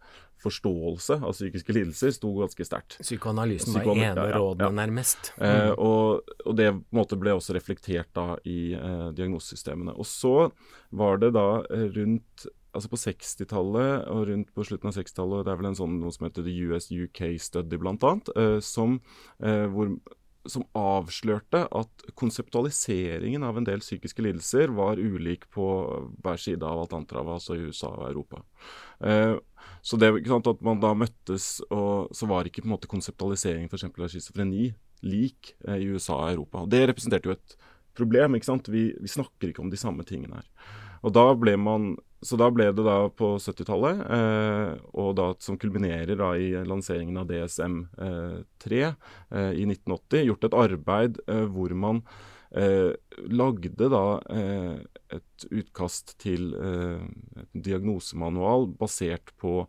forståelse av psykiske lidelser sto ganske sterkt. psykoanalysen var Psykoana- ene ja, ja, rådene, ja. nærmest. Eh, og, og det måte ble også reflektert da i eh, diagnosesystemene. Og så var det da eh, rundt altså på 60-tallet og rundt på slutten av 60-tallet, det er vel en sånn noe som heter The US UK Study annet, eh, som, eh, hvor, som avslørte at konseptualiseringen av en del psykiske lidelser var ulik på hver side av Altantrava, altså i USA og Europa. Eh, så det ikke sant, at man da møttes, og så var ikke på en måte konseptualiseringen f.eks. av schizofreni lik eh, i USA og Europa. Og Det representerte jo et problem. ikke sant? Vi, vi snakker ikke om de samme tingene her. Og da ble man så da ble det da på 70-tallet, eh, og da som kulminerer da i lanseringen av DSM-3 eh, eh, i 1980, gjort et arbeid eh, hvor man eh, lagde da eh, et utkast til et diagnosemanual basert på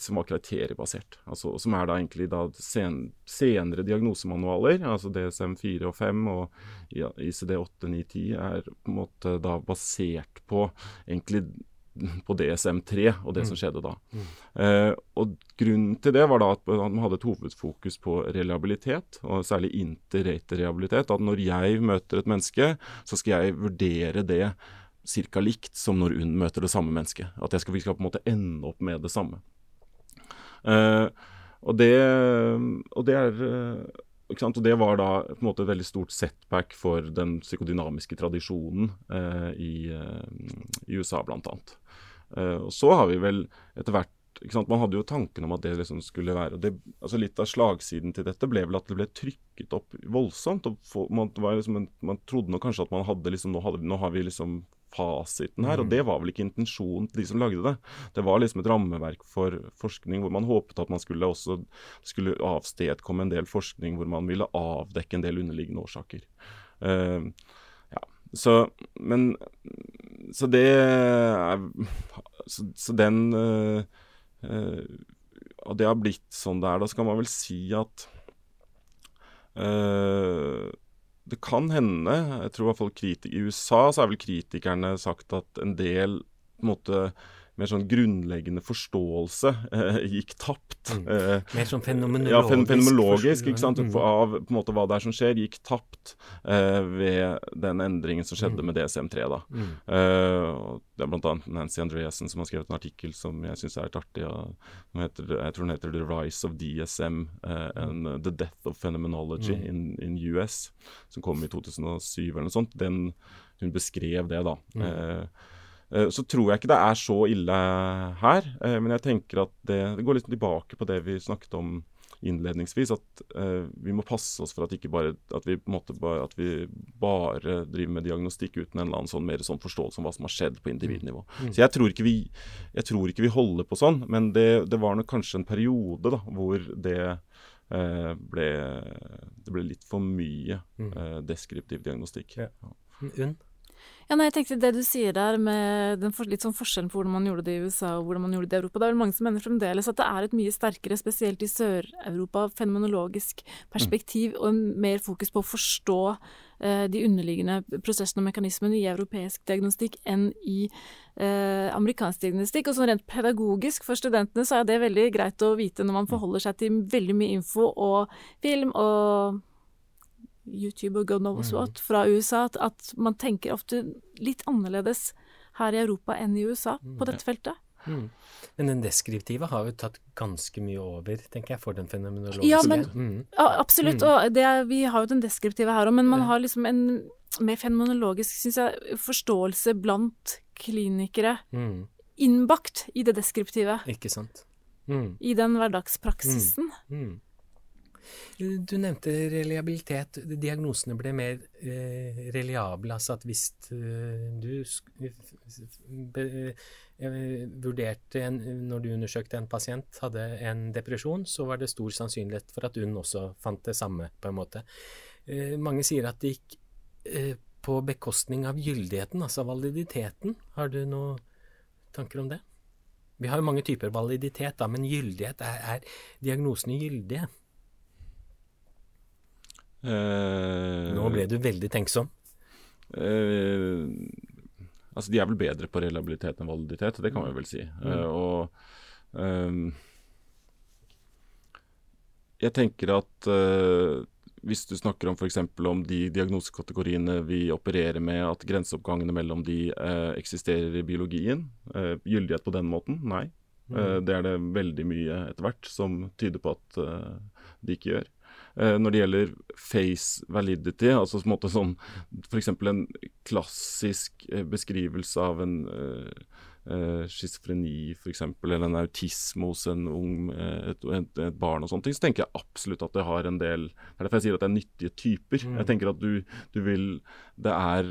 som var kriteriebasert. Altså, som er da egentlig da sen, senere diagnosemanualer, altså DSM-4 og 5 og ja, ICD-8, 9, 10, er på en måte da basert på egentlig på DSM-3 og det mm. som skjedde da. Mm. Eh, og Grunnen til det var da at man hadde et hovedfokus på reliabilitet, og særlig interrate-rehabilitet. At når jeg møter et menneske, så skal jeg vurdere det ca. likt som når hun møter det samme mennesket. At jeg skal, vi skal på en måte ende opp med det samme. Eh, og, det, og, det, er uh, og det var da på en måte et veldig stort setback for den psykodynamiske tradisjonen eh, i, i, USA, bl.a. Eh, og så har vi vel etter hvert Man hadde jo tanken om at det liksom skulle være det, altså Litt av slagsiden til dette ble vel at det ble trykket opp voldsomt. og for, man, liksom, man, trodde kanskje at man hadde liksom, nå, hadde, nå har vi liksom fasiten her. Og mm. det var vel ikke intensjonen til de som lagde det. Det var liksom et rammeverk for forskning hvor man håpet at man skulle også skulle avstedkomme en del forskning hvor man ville avdekke en del underliggende årsaker. Uh, ja, så Men Så det er Så, så den uh, uh, Og det har blitt sånn det er. Da skal man vel si at uh, det kan hende, jeg tror i hvert fall i USA så er vel kritikerne sagt at en del på en måte mer sånn grunnleggende forståelse eh, gikk tapt. Mm. Eh, mer sånn fenomenologisk? Ja, fen fenomenologisk ikke sant? Mm. av på en måte hva det er som skjer, gikk tapt eh, ved den endringen som skjedde mm. med DSM-3. da. Mm. Eh, det er bl.a. Nancy Andreassen som har skrevet en artikkel som jeg syns er litt artig. Heter, jeg tror den heter 'The Rise of DSM eh, and The Death of Phenomenology mm. in, in, US', som kom i 2007 eller noe sånt. Den, hun beskrev det, da. Mm. Eh, Eh, så tror jeg ikke det er så ille her. Eh, men jeg tenker at det, det går litt tilbake på det vi snakket om innledningsvis. At uh, vi må passe oss for at, bare, at, vi, bare, at vi bare driver med diagnostikk uten en eller annen sånn, mer sånn forståelse om hva som har skjedd på individnivå. Mm. Så jeg tror, ikke vi, jeg tror ikke vi holder på sånn, men det, det var nok kanskje en periode da, hvor det ble, det ble litt for mye uh, deskriptiv diagnostikk. Ja. Unn? Ja, nei, jeg tenkte Det du sier der med den for, litt sånn forskjellen på hvordan man gjorde det i USA og hvordan man gjorde det i Europa. Det er vel mange som mener fremdeles at det er et mye sterkere, spesielt i Sør-Europa, fenomenologisk perspektiv og mer fokus på å forstå eh, de underliggende prosessene og mekanismene i europeisk diagnostikk enn i eh, amerikansk diagnostikk. Og sånn rent pedagogisk for studentene så er det veldig greit å vite når man forholder seg til veldig mye info og film og YouTube og God knows mm. what fra USA, at, at, man tenker ofte litt annerledes her i Europa enn i USA mm. på dette feltet. Mm. Men den deskriptive har jo tatt ganske mye over, tenker jeg, for den fenomenologiske. Ja, men, mm. ja absolutt. Mm. Og det, vi har jo den deskriptive her òg, men man har liksom en mer fenomenologisk, syns jeg, forståelse blant klinikere mm. innbakt i det deskriptive. Ikke sant. I den hverdagspraksisen. Mm. Du nevnte reliabilitet. Diagnosene ble mer eh, reliable. Altså at hvis eh, du eh, vurderte en, Når du undersøkte en pasient hadde en depresjon, så var det stor sannsynlighet for at hun også fant det samme, på en måte. Eh, mange sier at det gikk eh, på bekostning av gyldigheten, altså validiteten. Har du noen tanker om det? Vi har jo mange typer validitet, da, men gyldighet, er, er diagnosene gyldige? Uh, Nå ble du veldig tenksom. Uh, altså, de er vel bedre på reliabilitet enn validitet, det kan vi vel si. Mm. Uh, og um, jeg tenker at hvis du snakker om f.eks. om de diagnosekategoriene vi opererer med, at grenseoppgangene mellom de eksisterer i biologien, gyldighet på den måten? Nei. Mm. det er det veldig mye etter hvert som tyder på at de ikke gjør. Eh, når det gjelder face validity, altså på en måte sånn f.eks. en klassisk eh, beskrivelse av en eh, schizofreni f.eks., eller en autisme hos en ung, eh, et, et, et, barn og sånne ting, så tenker jeg absolutt at det har en del Det er derfor jeg sier at det er nyttige typer. Mm. Jeg tenker at du, du, vil Det er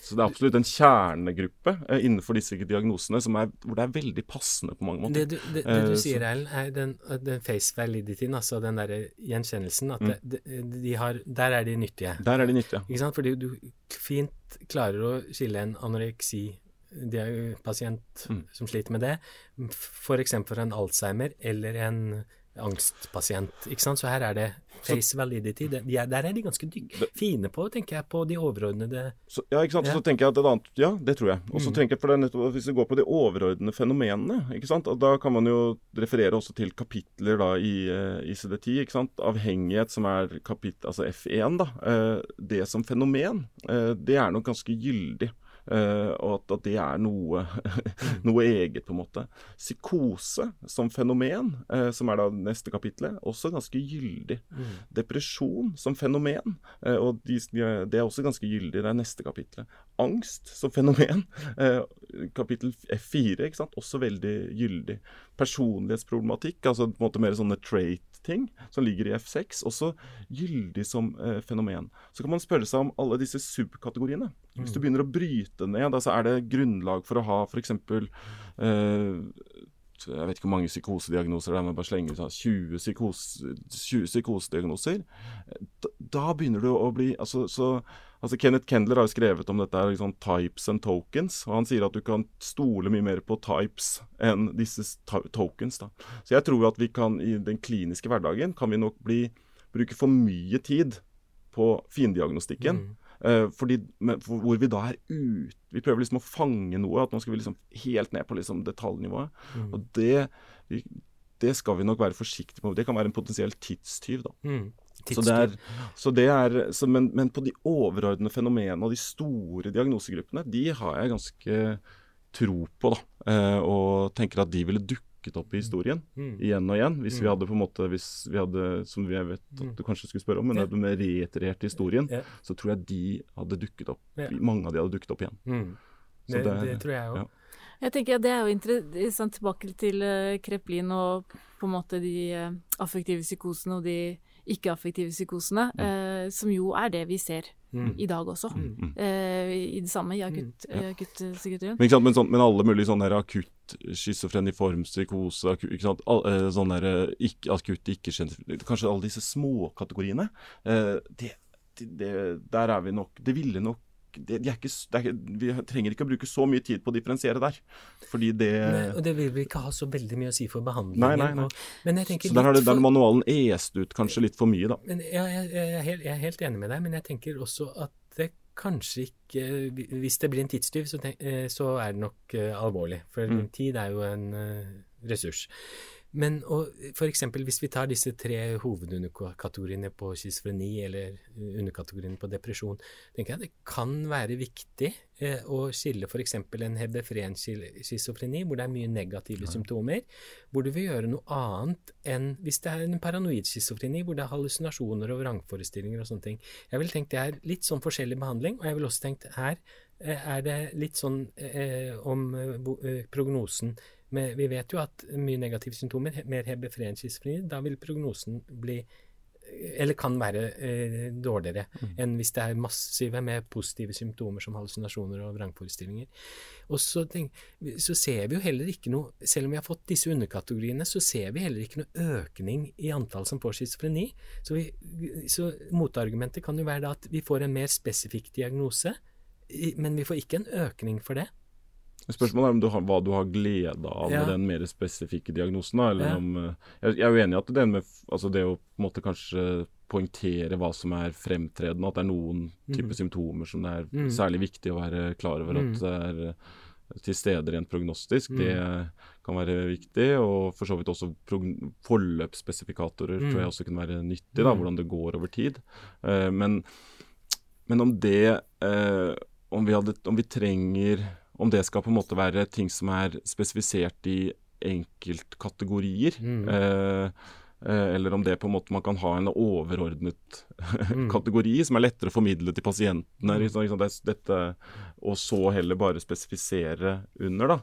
så det er absolutt en kjernegruppe eh, innenfor disse diagnosene som er, hvor det er veldig passende på mange måter. Det du, det, det du uh, sier, Ellen, er den, den, face validityen, altså den derre gjenkjennelsen, at mm. de, de har, der er de nyttige. Der er de nyttige. Ikke sant? Fordi du fint klarer å skille en anoreksi pasient mm. som sliter med det, f.eks. for en Alzheimer eller en angstpasient. ikke sant? Så her er det face validity. De er, der er de ganske fine på, tenker jeg, på de overordnede så, Ja, ikke sant. Ja. Så tenker jeg at et annet Ja, det tror jeg. Og så mm. tenker jeg for det nettopp, Hvis vi går på de overordnede fenomenene, ikke sant. Da kan man jo referere også til kapitler da i eh, ICD-10. ikke sant. Avhengighet, som er kapittel, altså F1, da. Uh, det som fenomen, uh, det er nok ganske gyldig. Uh, og at, at, det er noe, noe, eget, på en måte. Psykose som fenomen, uh, som er da neste kapitlet, også ganske gyldig. Mm. Depresjon som fenomen, uh, og de, det er også ganske gyldig. Det er neste kapitlet. Angst som fenomen, kapittel F4, ikke sant? også veldig gyldig. Personlighetsproblematikk, altså på en måte mer sånne trait ting som ligger i F6, også gyldig som eh, fenomen. Så kan man spørre seg om alle disse subkategoriene. Hvis du mm. begynner å bryte ned, så er det grunnlag for å ha f.eks. Eh, jeg vet ikke hvor mange psykosediagnoser det er, men bare slenger ut 20, psykose, 20 psykosediagnoser. Da, da, begynner du å bli altså, så, altså Kenneth Kendler har jo skrevet om dette liksom, types and tokens. og Han sier at du kan stole mye mer på types enn disse tokens. Da. Så jeg tror at vi kan i den kliniske hverdagen kan vi nok bli, bruke for mye tid på findiagnostikken. Mm. Uh, fordi, men, for, hvor vi da er ute Vi prøver liksom å fange noe. At nå skal vi liksom helt ned på liksom detaljnivået. Mm. Og det, det, skal vi nok være forsiktige med. Det kan være en potensiell tidstyv. da. Mm. Så det er, så det er så men, men, på de overordnede fenomenene og de store diagnosegruppene, de har jeg ganske tro på. da, uh, Og tenker at de ville dukket opp i historien mm. igjen og igjen. Hvis mm. vi hadde på en måte, hvis vi hadde, som jeg vet at mm. du kanskje skulle spørre om, men hadde vi reiterert historien, yeah. så tror jeg de hadde dukket opp. Yeah. Mange av de hadde dukket opp igjen. Mm. Det, det, det, tror jeg òg. Ja. Jeg tenker at Det er jo interessant tilbake til uh, Kreplin og på en måte de uh, affektive psykosene og de ikke-affektive psykosene, mm. uh, som jo er det vi ser mm. i dag også. Mm. Eh, I det samme, i akutt, mm. ja. akutt. Men, men, sånn, men, alle mulige sånne akutt schizofreniform psykose, akut, ikke sant? All, uh, sånne ikke, akutt ikke Kanskje alle disse småkategoriene. Uh, det, det, der er vi nok Det ville nok det, de ikke, er, vi trenger ikke å bruke så mye tid på å differensiere der. Fordi det nei, Og det vil vi ikke ha så veldig mye å si for behandlingen. Nei, nei, nei. Og, så der har for... manualen est ut kanskje litt for mye, da. Men, ja, jeg, jeg, er helt, jeg, er helt, enig med deg, men jeg tenker også at det kanskje ikke Hvis det blir en tidstyv, så, eh, så er det nok uh, alvorlig. For mm. tid er jo en uh, ressurs. Men f.eks. hvis vi tar disse tre hovedunderkategoriene på schizofreni eller underkategoriene på depresjon, tenker jeg det kan være viktig eh, å skille f.eks. en hebefren schizofreni, hvor det er mye negative ja. symptomer, hvor du vil gjøre noe annet enn hvis det er en paranoid schizofreni, hvor det er hallusinasjoner og vrangforestillinger og sånne ting. Jeg vil tenkt det er litt sånn forskjellig behandling, og jeg vil også tenkt her eh, er det litt sånn eh, om eh, prognosen men vi vet jo at mye negative symptomer, mer hebefren schizofreni, da vil prognosen bli eller kan være eh, dårligere mm. enn hvis det er massive med positive symptomer som hallusinasjoner og vrangforestillinger. Og så, tenk, så, ser vi jo heller ikke noe Selv om vi har fått disse underkategoriene, så ser vi heller ikke noe økning i antall som får schizofreni. Så, så motargumentet kan jo være da at vi får en mer spesifikk diagnose, men vi får ikke en økning for det. Spørsmålet er om du har, hva du har glede av ja. med den mer spesifikke diagnosen. Ja. om, eh, jeg, jeg, er uenig i at det, med, altså det å måtte kanskje poengtere hva som er fremtredende, at det er noen mm. typer symptomer som det er mm. særlig viktig å være klar over mm. at det er eh, til stede rent prognostisk, det mm. kan være viktig. Og for så vidt også forløpsspesifikatorer tror jeg mm. også kunne være nyttig, da, hvordan det går over tid. Uh, men, men, om det uh, om, vi hadde, om vi trenger om det skal på en måte være ting som er spesifisert i enkeltkategorier. Mm. Eh, Eh, eller om det på en måte man kan ha en overordnet kategori som er lettere å formidle til pasientene. Liksom, liksom, det, dette, og så heller bare spesifisere under, da.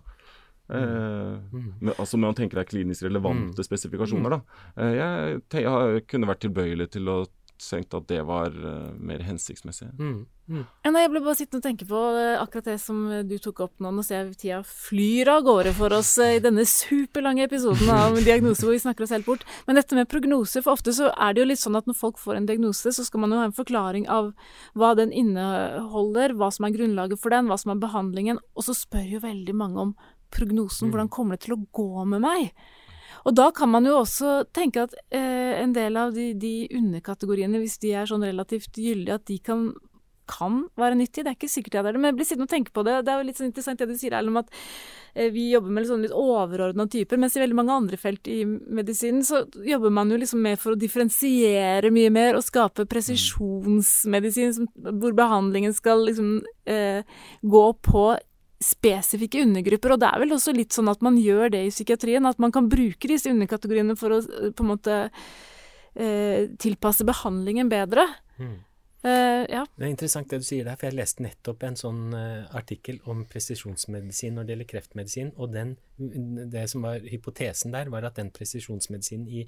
Eh, med, altså Man tenker deg klinisk relevante spesifikasjoner. da. Eh, jeg, jeg, kunne vært tilbøyelig til å tenke at det var uh, mer hensiktsmessig. Mm. Mm. Nei, jeg ble bare sittende og tenke på uh, akkurat det som du tok opp nå. Nå ser jeg tida flyr av gårde for oss uh, i denne superlange episoden av diagnose hvor vi snakker oss helt bort. Men dette med prognose, for ofte så er det jo litt sånn at når folk får en diagnose, så skal man jo ha en forklaring av hva den inneholder, hva som er grunnlaget for den, hva som er behandlingen, og så spør jo veldig mange om prognosen. Mm. Hvordan kommer det til å gå med meg? Og da kan man jo også tenke at eh, en del av de, de, underkategoriene, hvis de er sånn relativt gyldige, at de kan, kan være nyttige. Det er ikke sikkert jeg er det, men jeg blir sittende og tenke på det. Det er jo litt sånn interessant det du sier, Erlend, om at eh, vi jobber med sånn litt overordna typer, mens i veldig mange andre felt i medisinen så jobber man jo liksom med for å differensiere mye mer og skape presisjonsmedisin, som, hvor behandlingen skal liksom eh, gå på spesifikke undergrupper. Og det er vel også litt sånn at man gjør det i psykiatrien, at man kan bruke disse underkategoriene for å eh, på en måte eh, tilpasse behandlingen bedre. Mm. Eh, ja. Det er interessant det du sier der, for jeg leste nettopp en sånn uh, artikkel om presisjonsmedisin når det gjelder kreftmedisin, og den, det som var hypotesen der, var at den presisjonsmedisinen i,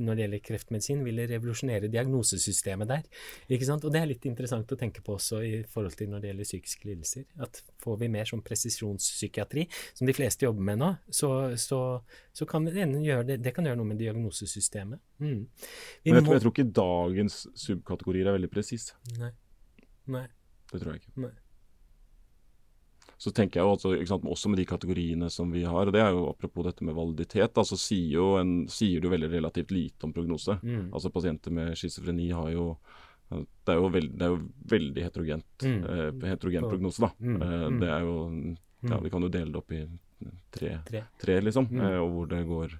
når det gjelder kreftmedisin, ville revolusjonere diagnosesystemet der. Ikke sant? Og det er litt interessant å tenke på også i forhold til når det gjelder psykiske lidelser. At får vi mer sånn presisjonspsykiatri, som de fleste jobber med nå, så, så, så kan det, gjøre det, det kan gjøre noe med diagnosesystemet. Mm. Men jeg, må... jeg, tror ikke dagens subkategorier er veldig presise. Nei. Nei. Det tror jeg ikke. Nei. Så tenker jeg jo også, sant, også med de kategoriene som vi har, og det er jo apropos dette med validitet, da, så sier, jo en, sier du veldig relativt lite om prognose. Mm. Altså Pasienter med schizofreni har jo det er jo, veld, det er jo veldig heterogent, mm. eh, heterogen prognose, da. Mm. Eh, mm. det er jo ja, Vi kan jo dele det opp i tre, tre. tre liksom, mm. eh, og hvor det går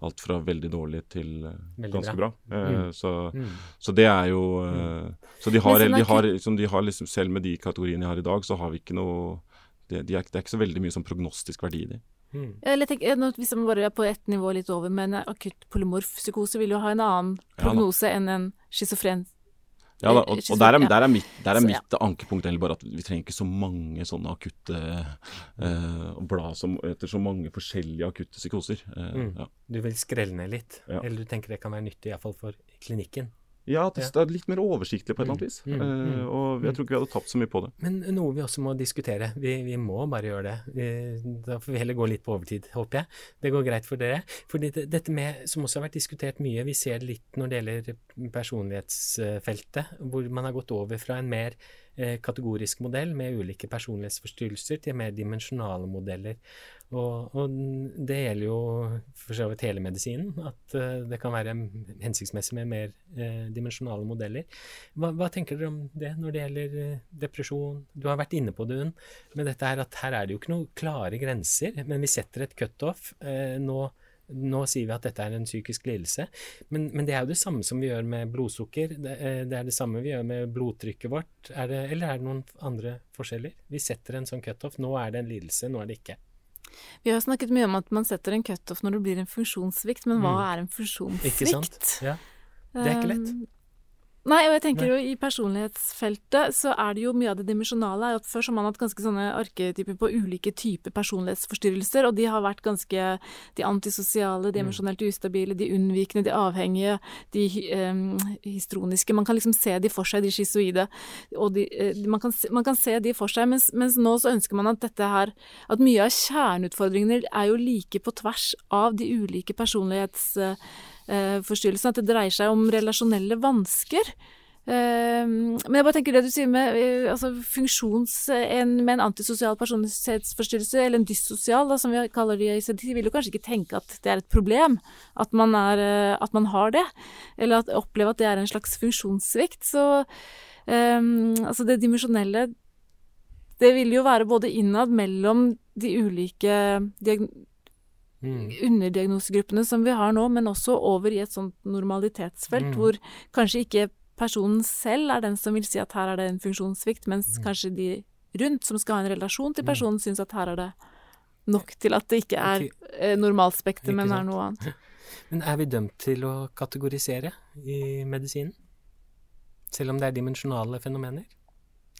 alt fra veldig dårlig til veldig ganske bra. bra. Eh, mm. Så, mm. så, det er jo eh, Så de har, de har, liksom, de har liksom, selv med de kategoriene jeg har i dag, så har vi ikke noe det, de er, det er ikke så veldig mye sånn prognostisk verdi i de. Mm. Eller tenk, Hvis man bare er på ett nivå litt over, men akutt polymorf psykose vil jo ha en annen prognose ja, enn en schizofren ja, da, og, og, der er, der er mitt, der er mitt ankepunkt egentlig bare at vi trenger ikke så mange sånne akutte eh, Blad som, etter så mange forskjellige akutte psykoser. Eh, mm. ja. Du vil skrelle ned litt, ja. eller du tenker det kan være nyttig iallfall for klinikken? Ja, det, det er litt mer oversiktlig på et eller annet vis. Mm, mm, uh, og jeg tror ikke vi hadde tapt så mye på det. Men noe vi også må diskutere. Vi, vi må bare gjøre det. Da får vi heller gå litt på overtid, håper jeg. Det går greit for dere. For det, dette med, som også har vært diskutert mye, vi ser det litt når det gjelder personlighetsfeltet, hvor man har gått over fra en mer eh, kategorisk modell med ulike personlighetsforstyrrelser til mer dimensjonale modeller. Og, og, det gjelder jo for så vidt hele medisinen, at uh, det kan være hensiktsmessig med mer uh, dimensjonale modeller. Hva, hva, tenker dere om det når det gjelder uh, depresjon? Du har vært inne på det, Unn, med dette her at her er det jo ikke noen klare grenser, men vi setter et cutoff. nå, nå sier vi at dette er en psykisk lidelse, men, men, det er jo det samme som vi gjør med blodsukker. Det, det er det samme vi gjør med blodtrykket vårt. Er det, eller er det noen andre forskjeller? Vi setter en sånn cutoff. Nå er det en lidelse, nå er det ikke. Vi har snakket mye om at man setter en cutoff når det blir en funksjonssvikt, men hva mm. er en funksjonssvikt? Ikke sant? Ja. Det er ikke lett. Nei, og jeg tenker jo i personlighetsfeltet så er det jo mye av det dimensjonale. at Før så har man hatt ganske sånne arketyper på ulike typer personlighetsforstyrrelser, og de har vært ganske de antisosiale, de mm. emosjonelt ustabile, de unnvikende, de avhengige, de um, histroniske. Man kan liksom se de for seg, de schizoide. Og de, man, kan, man, kan, se de for seg, mens, mens, nå så ønsker man at dette her At mye av kjerneutfordringene er jo like på tvers av de ulike personlighets... Uh, eh, at det dreier seg om relasjonelle vansker. Uh, men jeg bare tenker det du sier med uh, altså funksjons, en, med en antisosial personlighetsforstyrrelse, eller en dyssosial, som vi kaller det i ICD, vil jo kanskje ikke tenke at det er et problem at man, er, at man har det, eller at, oppleve at det er en slags funksjonssvikt. Så um, altså det dimensjonelle det vil jo være både innad mellom de ulike mm. underdiagnosegruppene som vi har nå, men også over i et sånt normalitetsfelt, mm. hvor kanskje ikke personen selv er den som vil si at her er det en funksjonssvikt, mens mm. kanskje de rundt, som skal ha en relasjon til mm. personen, syns at her er det nok til at det ikke er. Eh, normalspekter, men er noe annet. Men er vi dømt til å kategorisere i medisinen? Selv om det er dimensjonale fenomener?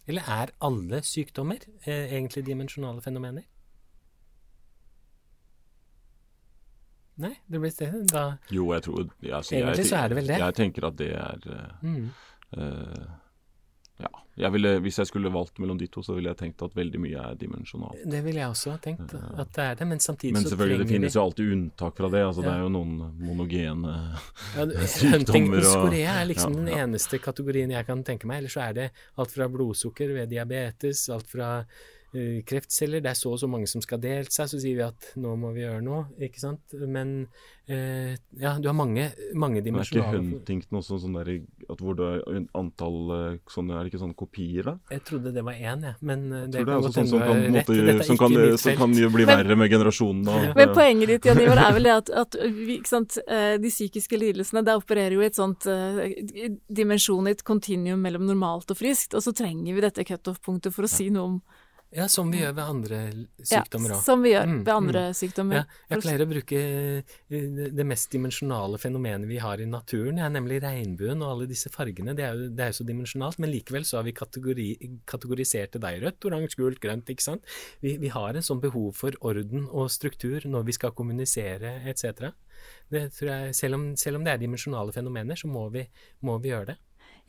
Eller er alle sykdommer eh, egentlig dimensjonale fenomener? Nei, det blir det. Da Jo, jeg tror altså, Egentlig jeg, så er det vel det. Jeg tenker at det er eh, mm. uh, Ja. Jeg ville, hvis jeg skulle valgt mellom de to, så ville jeg tenkt at veldig mye er dimensjonalt. Det ville jeg også tenkt at det er det, men samtidig Men så selvfølgelig, det finnes jo alltid unntak fra det. altså Det er jo noen monogene ja, sykdommer Huntingtons Korea er liksom Ja, den eneste kategorien jeg kan tenke meg. Ellers så er det alt fra blodsukker ved diabetes, alt fra eh, kreftceller. Det er så og så mange som skal delt seg, så sier vi at nå må vi gjøre noe, ikke sant. Men eh, ja, du har mange, mange dimensjoner. er ikke Huntington også sånn der at hvor det er antall eh, sånne, Er det ikke sånne kopier, da? Jeg trodde det var én, jeg. Men det, Jeg det tror det kan er også sånn som kan, måte, som kan, som kan bli Men- verre med generasjonene. og- Men poenget ditt, Jan Ivar, er vel det at, at vi, ikke sant, eh, de psykiske lidelsene der opererer jo i et sånt eh, dimensjon, i et kontinuum mellom normalt og friskt, og så trenger vi dette cutoff-punktet for å si noe om Ja, som vi gjør ved andre ja, sykdommer òg. Som vi gjør Mm, ved andre sykdommer. Ja, jeg pleier å bruke eh, det mest dimensjonale fenomenet vi har i naturen, er nemlig regnbuen og alle disse fargene. Det er jo, det er så dimensjonalt, men likevel så har vi kategori, kategorisert det der. Rødt, oransje, gult, grønt, ikke sant. Vi, vi har en sånn behov for orden og struktur når vi skal kommunisere etc. Selv selv om det er dimensjonale fenomener, så må vi, må vi gjøre det.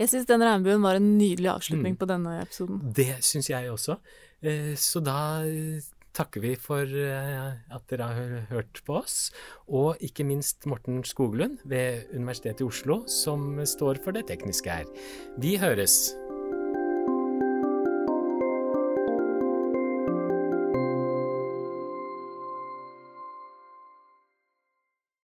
Jeg syns den regnbuen var en nydelig avslutning Mm. på denne episoden. Det syns jeg også. Eh, Så da eh, takker vi for eh, at dere har hørt på oss, og ikke minst Morten Skoglund ved Universitetet i Oslo, som står for det tekniske her. Vi høres!